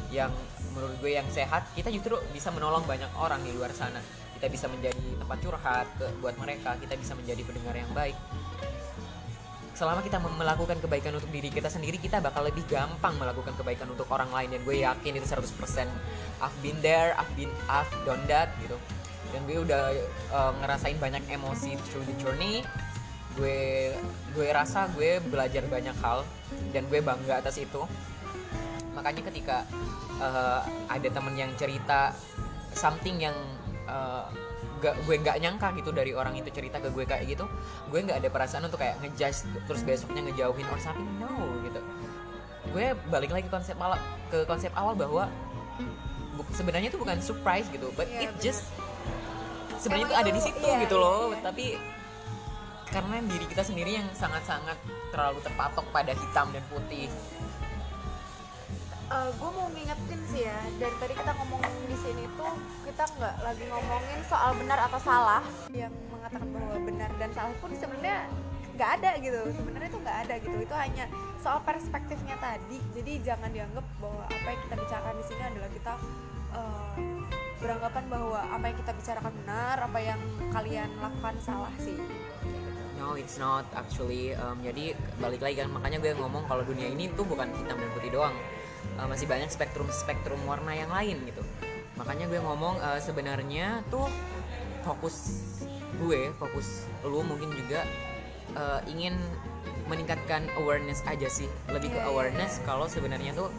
yang menurut gue yang sehat kita justru bisa menolong banyak orang di luar sana. Kita bisa menjadi tempat curhat ke, buat mereka kita bisa menjadi pendengar yang baik. Selama kita melakukan kebaikan untuk diri kita sendiri kita bakal lebih gampang melakukan kebaikan untuk orang lain. Dan gue yakin itu 100% I've been there I've been I've done that gitu. Dan gue udah uh, ngerasain banyak emosi through the journey gue gue rasa gue belajar banyak hal dan gue bangga atas itu makanya ketika uh, ada temen yang cerita something yang uh, gak, gue nggak nyangka gitu dari orang itu cerita ke gue kayak gitu gue nggak ada perasaan untuk kayak ngejudge terus besoknya ngejauhin or something no gitu gue balik lagi konsep awal ke konsep awal bahwa sebenarnya itu bukan surprise gitu but Iya, it benar. just sebenarnya itu ada di itu- situ iya, gitu loh iya. tapi karena diri kita sendiri yang sangat-sangat terlalu terpatok pada hitam dan putih. Gue mau ngingetin sih ya dari tadi kita ngomongin di sini tuh kita nggak lagi ngomongin soal benar atau salah yang mengatakan bahwa benar dan salah pun sebenarnya nggak ada gitu. Sebenarnya itu nggak ada gitu. Itu hanya soal perspektifnya tadi. Jadi jangan dianggap bahwa apa yang kita bicarakan di sini adalah kita eh, beranggapan bahwa apa yang kita bicarakan benar apa yang kalian lakukan salah sih No, it's not actually. Um, jadi balik lagi kan, makanya gue ngomong kalau dunia ini tuh bukan hitam dan putih doang. Uh, masih banyak spektrum-spektrum warna yang lain gitu. Makanya gue ngomong uh, sebenarnya tuh fokus gue, fokus lu mungkin juga uh, ingin meningkatkan awareness aja sih, lebih ke Iya, iya, awareness kalau sebenarnya tuh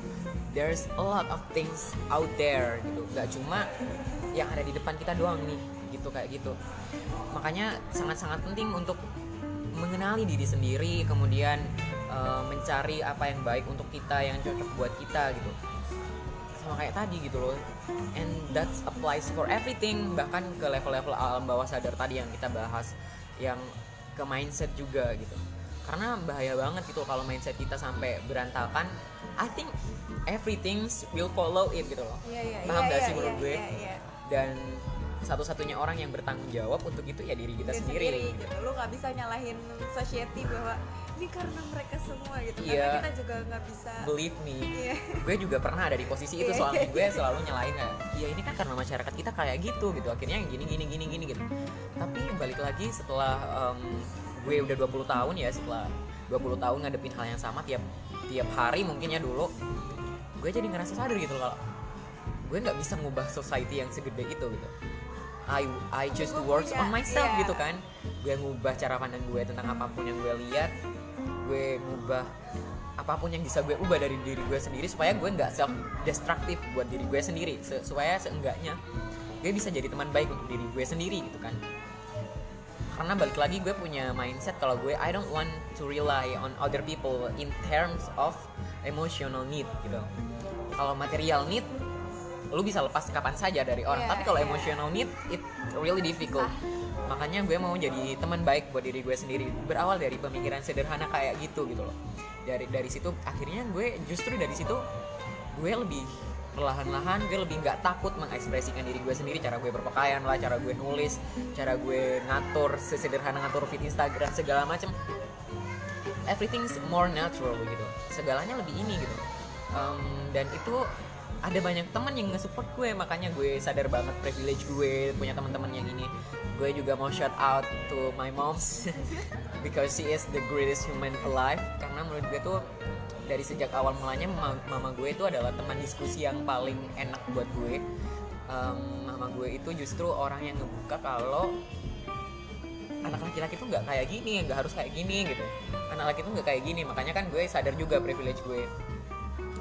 there's a lot of things out there gitu. Gak cuma yang ada di depan kita doang nih, gitu kayak gitu makanya sangat-sangat penting untuk mengenali diri sendiri kemudian eh, mencari apa yang baik untuk kita yang cocok buat kita gitu. Sama kayak tadi gitu loh. And that applies for everything bahkan ke level-level alam bawah sadar tadi yang kita bahas yang ke mindset juga gitu. Karena bahaya banget gitu kalau mindset kita sampai berantakan. I think everything will follow it gitu loh. Iya, iya, Paham iya, gak iya, sih menurut iya, gue? iya, iya. dan satu-satunya orang yang bertanggung jawab untuk itu ya diri kita Diri sendiri, gitu. lu nggak bisa nyalahin society bahwa ini karena mereka semua gitu. Iya. karena kita juga nggak bisa believe me. Iya. gue juga pernah ada di posisi itu Iya. soalnya gue selalu nyalain kayak ya ini kan karena masyarakat kita kayak gitu gitu. Akhirnya gini gini gini gini gitu. Tapi balik lagi setelah em, gue udah 20 tahun ya setelah 20 tahun ngadepin hal yang sama tiap tiap hari mungkin ya dulu gue jadi ngerasa sadar gitu loh kalau gue nggak bisa ngubah society yang segede itu gitu I I choose to work on myself iya. gitu kan. Gue ngubah cara pandang gue tentang apa pun yang gue lihat. Gue ngubah apa pun yang bisa gue ubah dari diri gue sendiri supaya gue nggak self destruktif buat diri gue sendiri. Se- supaya seenggaknya gue bisa jadi teman baik untuk diri gue sendiri gitu kan. Karena balik lagi gue punya mindset kalau gue I don't want to rely on other people in terms of emotional need gitu. Kalau material need lu bisa lepas kapan saja dari orang. Iya, tapi kalau iya. emotional need it really difficult. Makanya gue mau jadi teman baik buat diri gue sendiri. Berawal dari pemikiran sederhana kayak gitu gitu loh. Dari dari situ akhirnya gue justru dari situ gue lebih perlahan-lahan gue lebih nggak takut mengekspresikan diri gue sendiri. Cara gue berpakaian lah cara gue nulis cara gue ngatur sesederhana ngatur feed Instagram segala macam everything's more natural gitu. Segalanya lebih ini gitu. Um, dan itu ada banyak teman yang nge-support gue makanya gue sadar banget privilege gue punya teman-teman yang ini. Gue juga mau shout out to my moms because she is the greatest human alive. Karena menurut gue tuh dari sejak awal mulanya mama, gue itu adalah teman diskusi yang paling enak buat gue. Um, mama gue itu justru orang yang ngebuka kalau anak laki-laki tuh nggak kayak gini nggak harus kayak gini gitu. Anak laki tuh nggak kayak gini makanya kan gue sadar juga privilege gue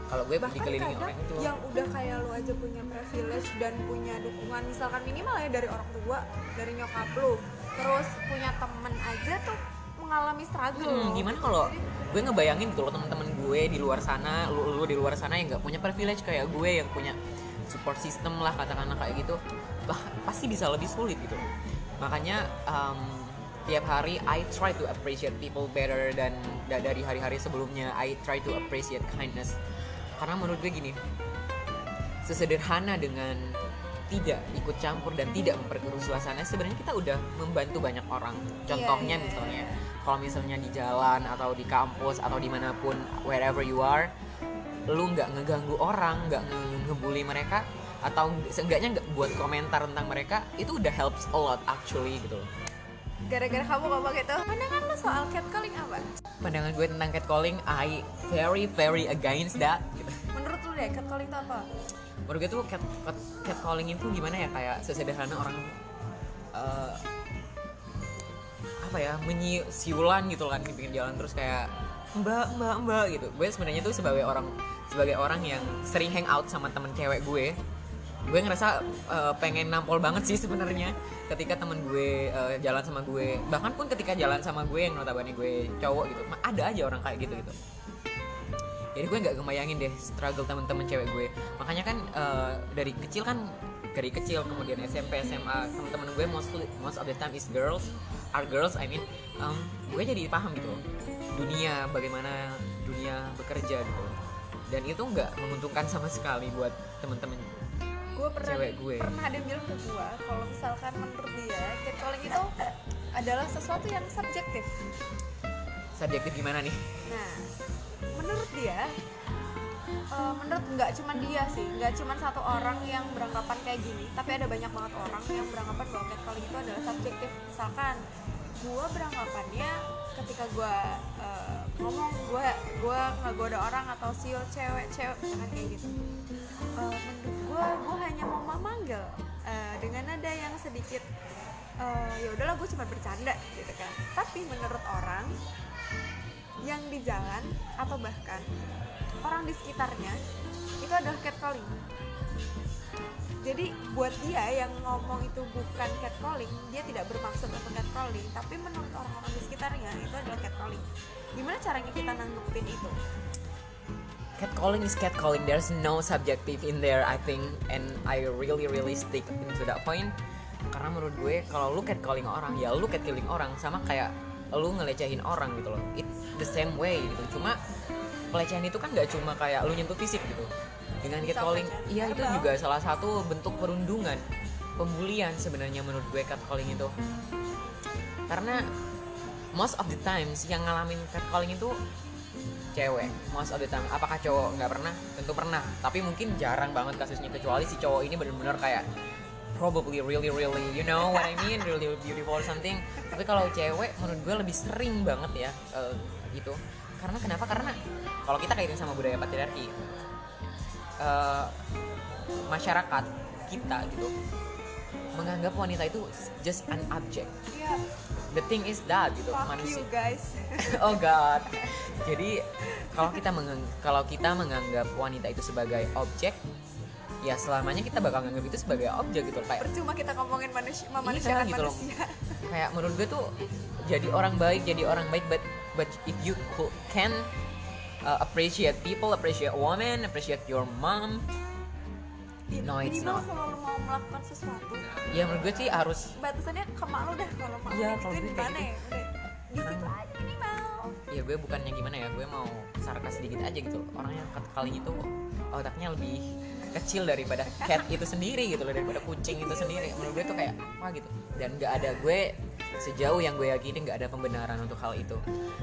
kalau gue bahkan dikelilingi kadang orang itu yang udah kayak lu aja punya privilege dan punya dukungan misalkan minimal ya dari orang tua dari nyokap lu terus punya temen aja tuh mengalami struggle. Hmm, gimana kalau gue ngebayangin gitu loh teman-teman gue di luar sana lu, lu di luar sana yang nggak punya privilege kayak gue yang punya support system lah katakanlah kayak gitu bah, pasti bisa lebih sulit gitu. Makanya um, tiap hari I try to appreciate people better dan da- dari hari-hari sebelumnya I try to appreciate kindness karena menurut gue gini sesederhana dengan tidak ikut campur dan tidak memperkeruh suasana sebenarnya kita udah membantu banyak orang contohnya Iya, iya, misalnya iya. kalau misalnya di jalan atau di kampus atau di mana pun wherever you are lu nggak ngeganggu orang nggak nge- ngebully mereka atau seenggaknya nggak buat komentar tentang mereka itu udah helps a lot actually gitu loh gara-gara kamu ngomong gitu pandangan lo soal catcalling apa? Pandangan gue tentang catcalling I very very against that. Gitu. menurut lu deh catcalling itu apa? Menurut gue tuh cat, cat, catcalling itu gimana ya? Kayak sesederhana orang eh, apa ya? Menyiu siulan gitu kan di pinggir jalan. Terus kayak mbak mbak mbak gitu. Gue sebenarnya tuh sebagai orang sebagai orang yang sering hang out sama temen cewek gue gue ngerasa eh, pengen nampol banget sih sebenarnya ketika temen gue eh, jalan sama gue. Bahkan pun ketika jalan sama gue yang notabene gue cowok gitu ada aja orang kayak gitu gitu jadi gue nggak ngebayangin deh struggle temen-temen cewek gue. Makanya kan eh, dari kecil kan dari kecil kemudian SMP SMA temen-temen gue mostly most of the time is girls are girls I mean um, gue jadi paham gitu dunia bagaimana dunia bekerja gitu. Dan itu nggak menguntungkan sama sekali buat temen-temen gue pernah Cewek gue. pernah ada yang bilang ke gue kalau misalkan menurut dia catcalling itu adalah sesuatu yang subjektif. Subjektif gimana nih? Nah menurut dia eh, menurut nggak cuma dia sih nggak cuma satu orang yang beranggapan kayak gini tapi ada banyak banget orang yang beranggapan bahwa catcalling itu adalah subjektif. Misalkan gue beranggapannya ketika gue eh, ngomong gue gue ngegoda orang atau sio cewek cewek misalkan kayak gitu. Eh, menurut gue gue hanya mau memanggil eh, dengan nada yang sedikit eh, ya udahlah gue cuma bercanda gitu kan. Tapi menurut orang yang di jalan atau bahkan orang di sekitarnya itu adalah catcalling jadi buat dia yang ngomong itu bukan catcalling dia tidak bermaksud untuk catcalling tapi menurut orang-orang di sekitarnya itu adalah catcalling. Gimana caranya kita nanggepin itu? Catcalling is catcalling. There's no subjective in there I think and I really really stick into that point. Karena menurut gue kalau lu catcalling orang ya lu catcalling orang sama kayak lu ngelecehin orang gitu loh. It the same way gitu. Cuma pelecehan itu kan nggak cuma kayak lu nyentuh fisik gitu dengan catcalling iya itu juga salah satu bentuk perundungan pembulian sebenarnya menurut gue catcalling itu. Karena most of the times yang ngalamin catcalling itu cewek most of the time. Apakah cowok? Nggak pernah tentu pernah. Tapi mungkin jarang banget kasusnya kecuali si cowok ini bener-bener kayak probably really really you know what I mean? Really beautiful or something. Tapi kalau cewek menurut gue lebih sering banget ya eh, itu karena kenapa? Karena kalau kita kaitin sama budaya patriarki eh, masyarakat kita gitu menganggap wanita itu just an object. Ya the thing is that gitu fuck manusia. you guys. Oh god. Jadi kalau kita kalau kita menganggap wanita itu sebagai objek ya selamanya kita bakal menganggap itu sebagai objek gitu kayak percuma kita ngomongin manusia memanusiakan gitu loh. manusia kayak menurut gue tuh jadi orang baik jadi orang baik but but if you can uh, appreciate people appreciate women appreciate your mom. No it's not kalau lu mau melakukan sesuatu. Ya menurut gue sih harus batasannya ke mak lu dah kalau mak Iya, kalau digituin gue kayak gimana ya? Udah di situ aja minimal. Ya gue bukannya gimana ya gue mau sarkas sedikit aja gitu orang yang kali itu otaknya lebih kecil daripada cat itu sendiri gitu loh daripada kucing itu sendiri. Menurut gue tuh kayak apa gitu. Dan nggak ada gue sejauh yang gue yakini nggak ada pembenaran untuk hal itu.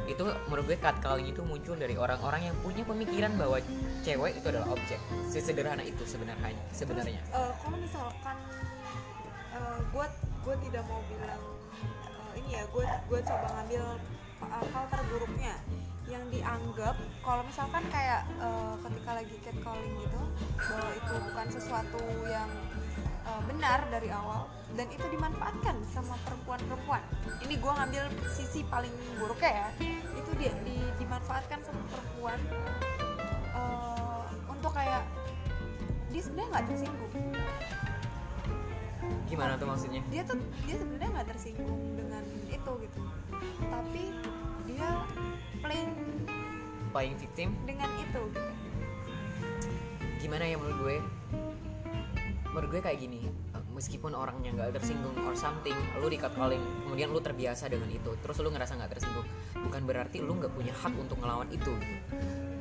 Itu menurut gue cat kali itu muncul dari orang-orang yang punya pemikiran bahwa cewek itu adalah objek sesederhana itu sebenarnya sebenarnya. Eh, kalau misalkan gue gue tidak mau bilang eh, ini ya gue gue coba ngambil uh, hal terburuknya. Yang dianggap kalau misalkan kayak eh, ketika lagi catcalling gitu bahwa itu bukan sesuatu yang eh, benar dari awal dan itu dimanfaatkan sama perempuan-perempuan. Ini gue ngambil sisi paling buruknya ya. Itu dia di- dimanfaatkan sama perempuan eh, untuk kayak dia sebenarnya nggak tersinggung. Gimana tuh maksudnya? Dia tuh dia sebenarnya nggak tersinggung dengan itu gitu. Tapi dia playing playing victim? dengan itu gitu. Gimana ya menurut gue? Menurut gue kayak gini meskipun orangnya nggak tersinggung or something lu di calling kemudian lu terbiasa dengan itu terus lu ngerasa nggak tersinggung bukan berarti lu nggak punya hak untuk ngelawan itu gitu.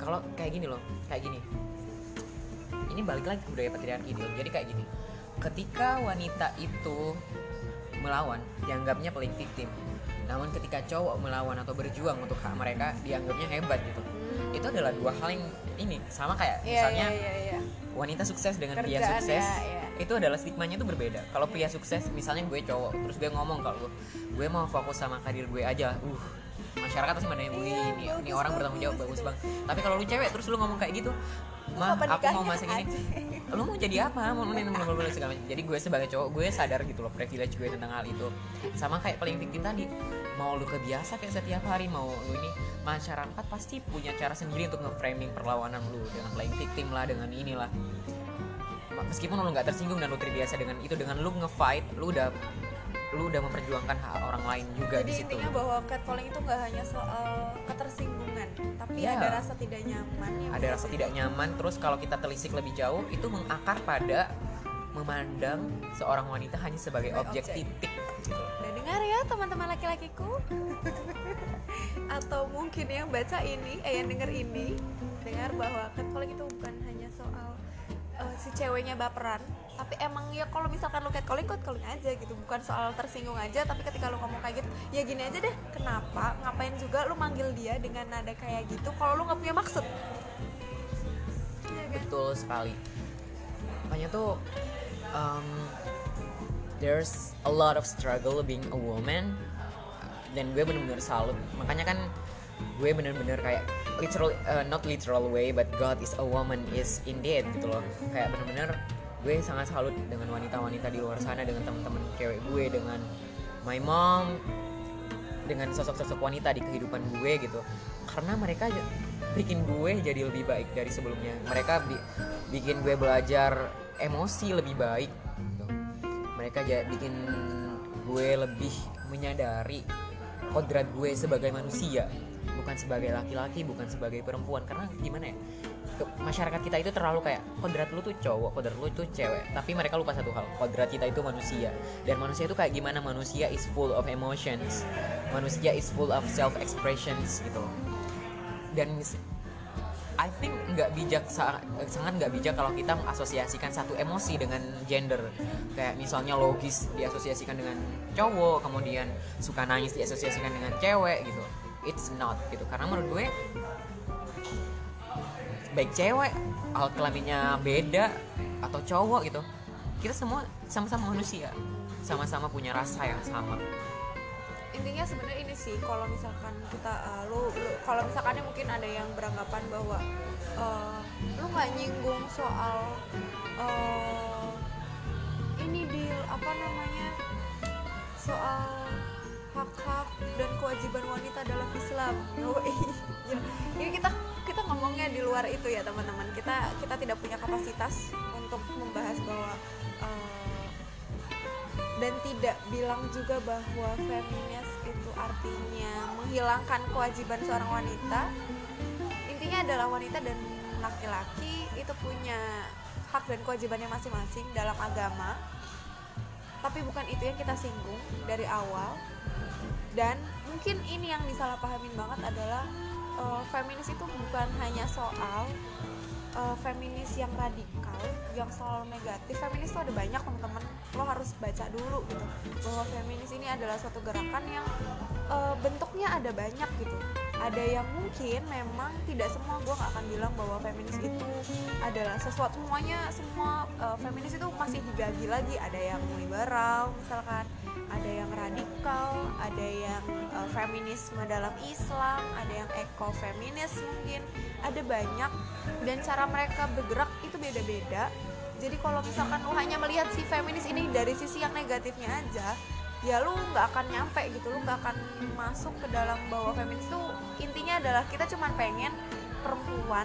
kalau kayak gini loh kayak gini ini balik lagi ke budaya patriarki nih jadi kayak gini ketika wanita itu melawan dianggapnya paling victim namun ketika cowok melawan atau berjuang untuk hak mereka dianggapnya hebat gitu itu adalah dua hal yang ini sama kayak Iya, misalnya iya, iya, iya. wanita sukses dengan pria Kerjaan, sukses ya, ya. Itu adalah stigmanya itu berbeda. Kalau pria sukses misalnya gue cowok terus gue ngomong kalau gue mau fokus sama karir gue aja uh masyarakat pasti mana wih Iya, ini, ini orang bertanggung jawab bagus bang tapi kalau lu cewek terus lu ngomong kayak gitu mah aku mau masa gini aja? lu mau jadi apa? Mau lu boleh segala macam. Jadi gue sebagai cowok gue sadar gitu loh privilege gue tentang hal itu. Sama kayak paling victim tadi mau lu kebiasa kayak setiap hari mau lu ini masyarakat pasti punya cara sendiri untuk nge-framing perlawanan lu dengan playing victim lah dengan inilah meskipun lu nggak tersinggung dan lu terbiasa dengan itu dengan lu nge-fight lu udah lu udah memperjuangkan hak orang lain juga Jadi di situ intinya bahwa catcalling itu nggak hanya soal ketersinggungan, tapi Iya. ada rasa tidak nyaman yang ada rasa tidak nyaman terus kalau kita telisik lebih jauh itu mengakar pada memandang seorang wanita hanya sebagai objek objek. titik gitu. Udah dengar ya teman-teman laki-lakiku? Atau mungkin yang baca ini, eh yang denger ini, dengar bahwa catcalling itu bukan si ceweknya baperan, tapi emang ya kalau misalkan lu catcalling, catcalling aja gitu, bukan soal tersinggung aja, tapi ketika lu ngomong kayak gitu, ya gini aja deh, kenapa? Ngapain juga lu manggil dia dengan nada kayak gitu kalau lu nggak punya maksud? Iya kan? betul sekali makanya tuh um, there's a lot of struggle being a woman dan gue bener-bener salut makanya kan gue bener-bener kayak literal uh, not literal way but God is a woman is indeed gitu loh. Kayak bener-bener gue sangat salut dengan wanita-wanita di luar sana dengan teman-teman cewek gue dengan my mom dengan sosok-sosok wanita di kehidupan gue gitu. Karena mereka bikin gue jadi lebih baik dari sebelumnya. Mereka bi- bikin gue belajar emosi lebih baik gitu. mereka bikin gue lebih menyadari kodrat gue sebagai manusia bukan sebagai laki-laki bukan sebagai perempuan. Karena gimana ya masyarakat kita itu terlalu kayak kodrat lu tuh cowok kodrat lu tuh cewek. Tapi mereka lupa satu hal kodrat kita itu manusia. Dan manusia itu kayak gimana? Manusia is full of emotions. Manusia is full of self expressions gitu. Dan I think nggak bijak sa- sangat nggak bijak kalau kita mengasosiasikan satu emosi dengan gender. Kayak misalnya logis diasosiasikan dengan cowok kemudian suka nangis diasosiasikan dengan cewek gitu it's not gitu. Karena menurut gue baik cewek hal kelaminnya beda atau cowok gitu. Kita semua sama-sama manusia. Sama-sama punya rasa yang sama. Intinya sebenarnya ini sih kalau misalkan kita uh, lu, lu kalau misalkan mungkin ada yang beranggapan bahwa uh, lu nggak nyinggung soal uh, ini deal apa namanya soal hak-hak dan kewajiban wanita dalam Islam. Oh, iya. Ini kita kita ngomongnya di luar itu ya teman-teman. Kita kita tidak punya kapasitas untuk membahas bahwa uh, dan tidak bilang juga bahwa feminis itu artinya menghilangkan kewajiban seorang wanita. Intinya adalah wanita dan laki-laki itu punya hak dan kewajibannya masing-masing dalam agama. Tapi bukan itu yang kita singgung dari awal. Dan mungkin ini yang disalahpahamin banget adalah eh, feminis itu bukan hanya soal eh, feminis yang radikal, yang selalu negatif. Feminis itu ada banyak teman-teman. Lo harus baca dulu gitu bahwa feminis ini adalah suatu gerakan yang eh, bentuknya ada banyak gitu. Ada yang mungkin memang tidak semua gue nggak akan bilang bahwa feminis itu adalah sesuatu semuanya semua eh, feminis itu masih dibagi lagi. Ada yang liberal misalkan, ada yang radikal, ada yang eh, feminisme dalam Islam, ada yang ekofeminis mungkin, ada banyak dan cara mereka bergerak itu beda-beda. Jadi kalau misalkan lu hanya melihat si feminis ini dari sisi yang negatifnya aja, ya lu nggak akan nyampe gitu, lu nggak akan masuk ke dalam bahwa feminis itu intinya adalah kita cuma pengen perempuan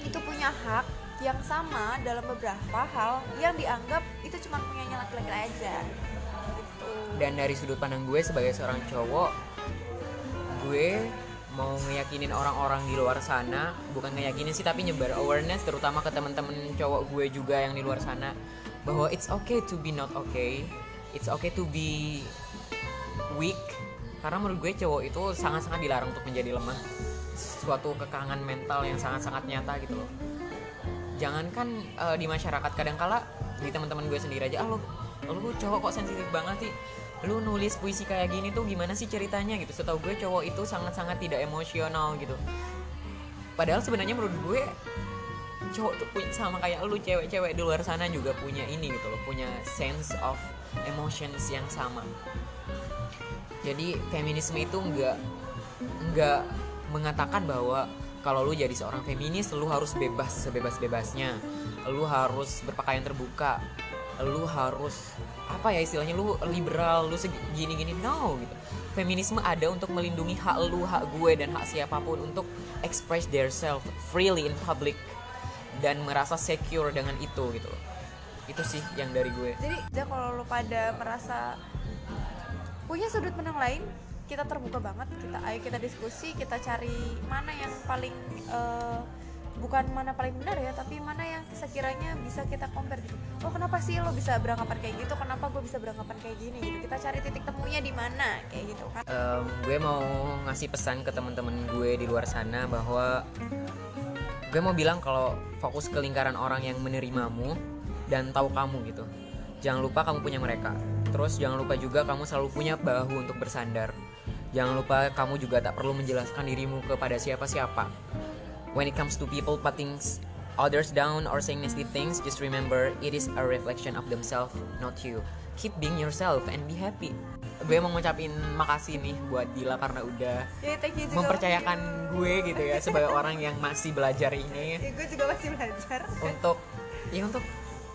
itu punya hak yang sama dalam beberapa hal yang dianggap itu cuma punyanya laki-laki aja. Dan dari sudut pandang gue sebagai seorang cowok gue mau ngeyakinin orang-orang di luar sana bukan ngeyakinin sih tapi nyebar awareness terutama ke teman-teman cowok gue juga yang di luar sana bahwa it's okay to be not okay it's okay to be weak karena menurut gue cowok itu sangat-sangat dilarang untuk menjadi lemah. Suatu kekangan mental yang sangat-sangat nyata gitu loh. Jangankan eh, di masyarakat kadangkala di teman-teman gue sendiri aja ah lu lu cowok kok sensitif banget sih? Lu nulis puisi kayak gini tuh gimana sih ceritanya gitu? Setahu gue cowok itu sangat-sangat tidak emosional gitu. Padahal sebenarnya menurut gue cowok tuh punya sama kayak lu cewek-cewek di luar sana juga punya ini gitu loh punya sense of emotions yang sama. Jadi feminisme itu nggak nggak mengatakan bahwa kalau lu jadi seorang feminis lu harus bebas sebebas-bebasnya. Lu harus berpakaian terbuka lu harus apa ya istilahnya lu liberal lu segini gini no gitu. Feminisme ada untuk melindungi hak lu hak gue dan hak siapa pun untuk express their self freely in public dan merasa secure dengan itu gitu loh. Itu sih yang dari gue. Jadi aja kalau lu pada merasa punya sudut pandang lain kita terbuka banget kita ayo kita diskusi kita cari mana yang paling eh, bukan mana paling benar ya tapi mana yang sekiranya bisa kita compare gitu. Oh kenapa sih lo bisa beranggapan kayak gitu? Kenapa gue bisa beranggapan kayak gini gitu? Kita cari titik temunya di mana kayak gitu kan. Em, gue mau ngasih pesan ke teman-teman gue di luar sana bahwa gue mau bilang kalau fokus ke lingkaran orang yang menerimamu dan tahu kamu gitu. Jangan lupa kamu punya mereka. Terus jangan lupa juga kamu selalu punya bahu untuk bersandar. Jangan lupa kamu juga tak perlu menjelaskan dirimu kepada siapa-siapa when it comes to people putting others down or saying nasty things just remember it is a reflection of themselves not you. Keep being yourself and be happy. Gue mau ngucapin makasih nih buat Dila karena udah ya thank you juga. mempercayakan gue gitu ya sebagai orang yang masih belajar ini. Ya, gue juga masih belajar. Untuk ya untuk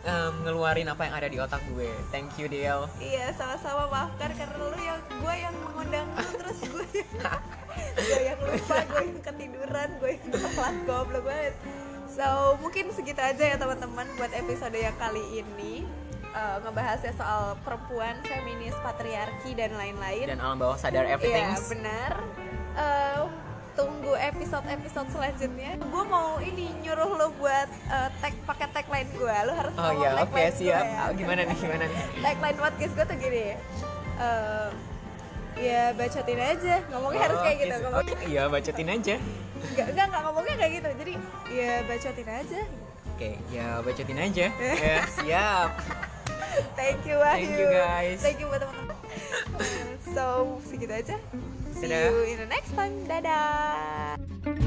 em, ngeluarin apa yang ada di otak gue. Thank you Del. Iya sama-sama maafkan karena lu yang gue yang mengundang lu terus gue yang gue yang lupa gue yang ketiduran gue yang telat goblok banget. So mungkin segitu aja ya teman-teman buat episode yang kali ini. Eh, ngebahasnya soal perempuan feminis patriarki dan lain-lain. Dan alam bawah sadar everything. Iya benar. Eh, tunggu episode-episode selanjutnya. Gue mau ini nyuruh lo buat eh, tag pakai tagline gue lo harus oh ngomong ya oke gue siap. ya. Ah, gimana nih gimana nih? Tagline podcast gue tuh gini eh, ya bacotin aja. Ngomongnya harus kayak gitu Oh, ngomongnya. Iya bacotin aja. Enggak enggak enggak ngomongnya kayak gitu. Jadi ya bacotin aja. Oke ya bacotin aja. Ya siap. Thank you Wahyu. Thank you, guys. thank you buat teman-teman. So segitu aja See Dadah. you in the next time. Dadah.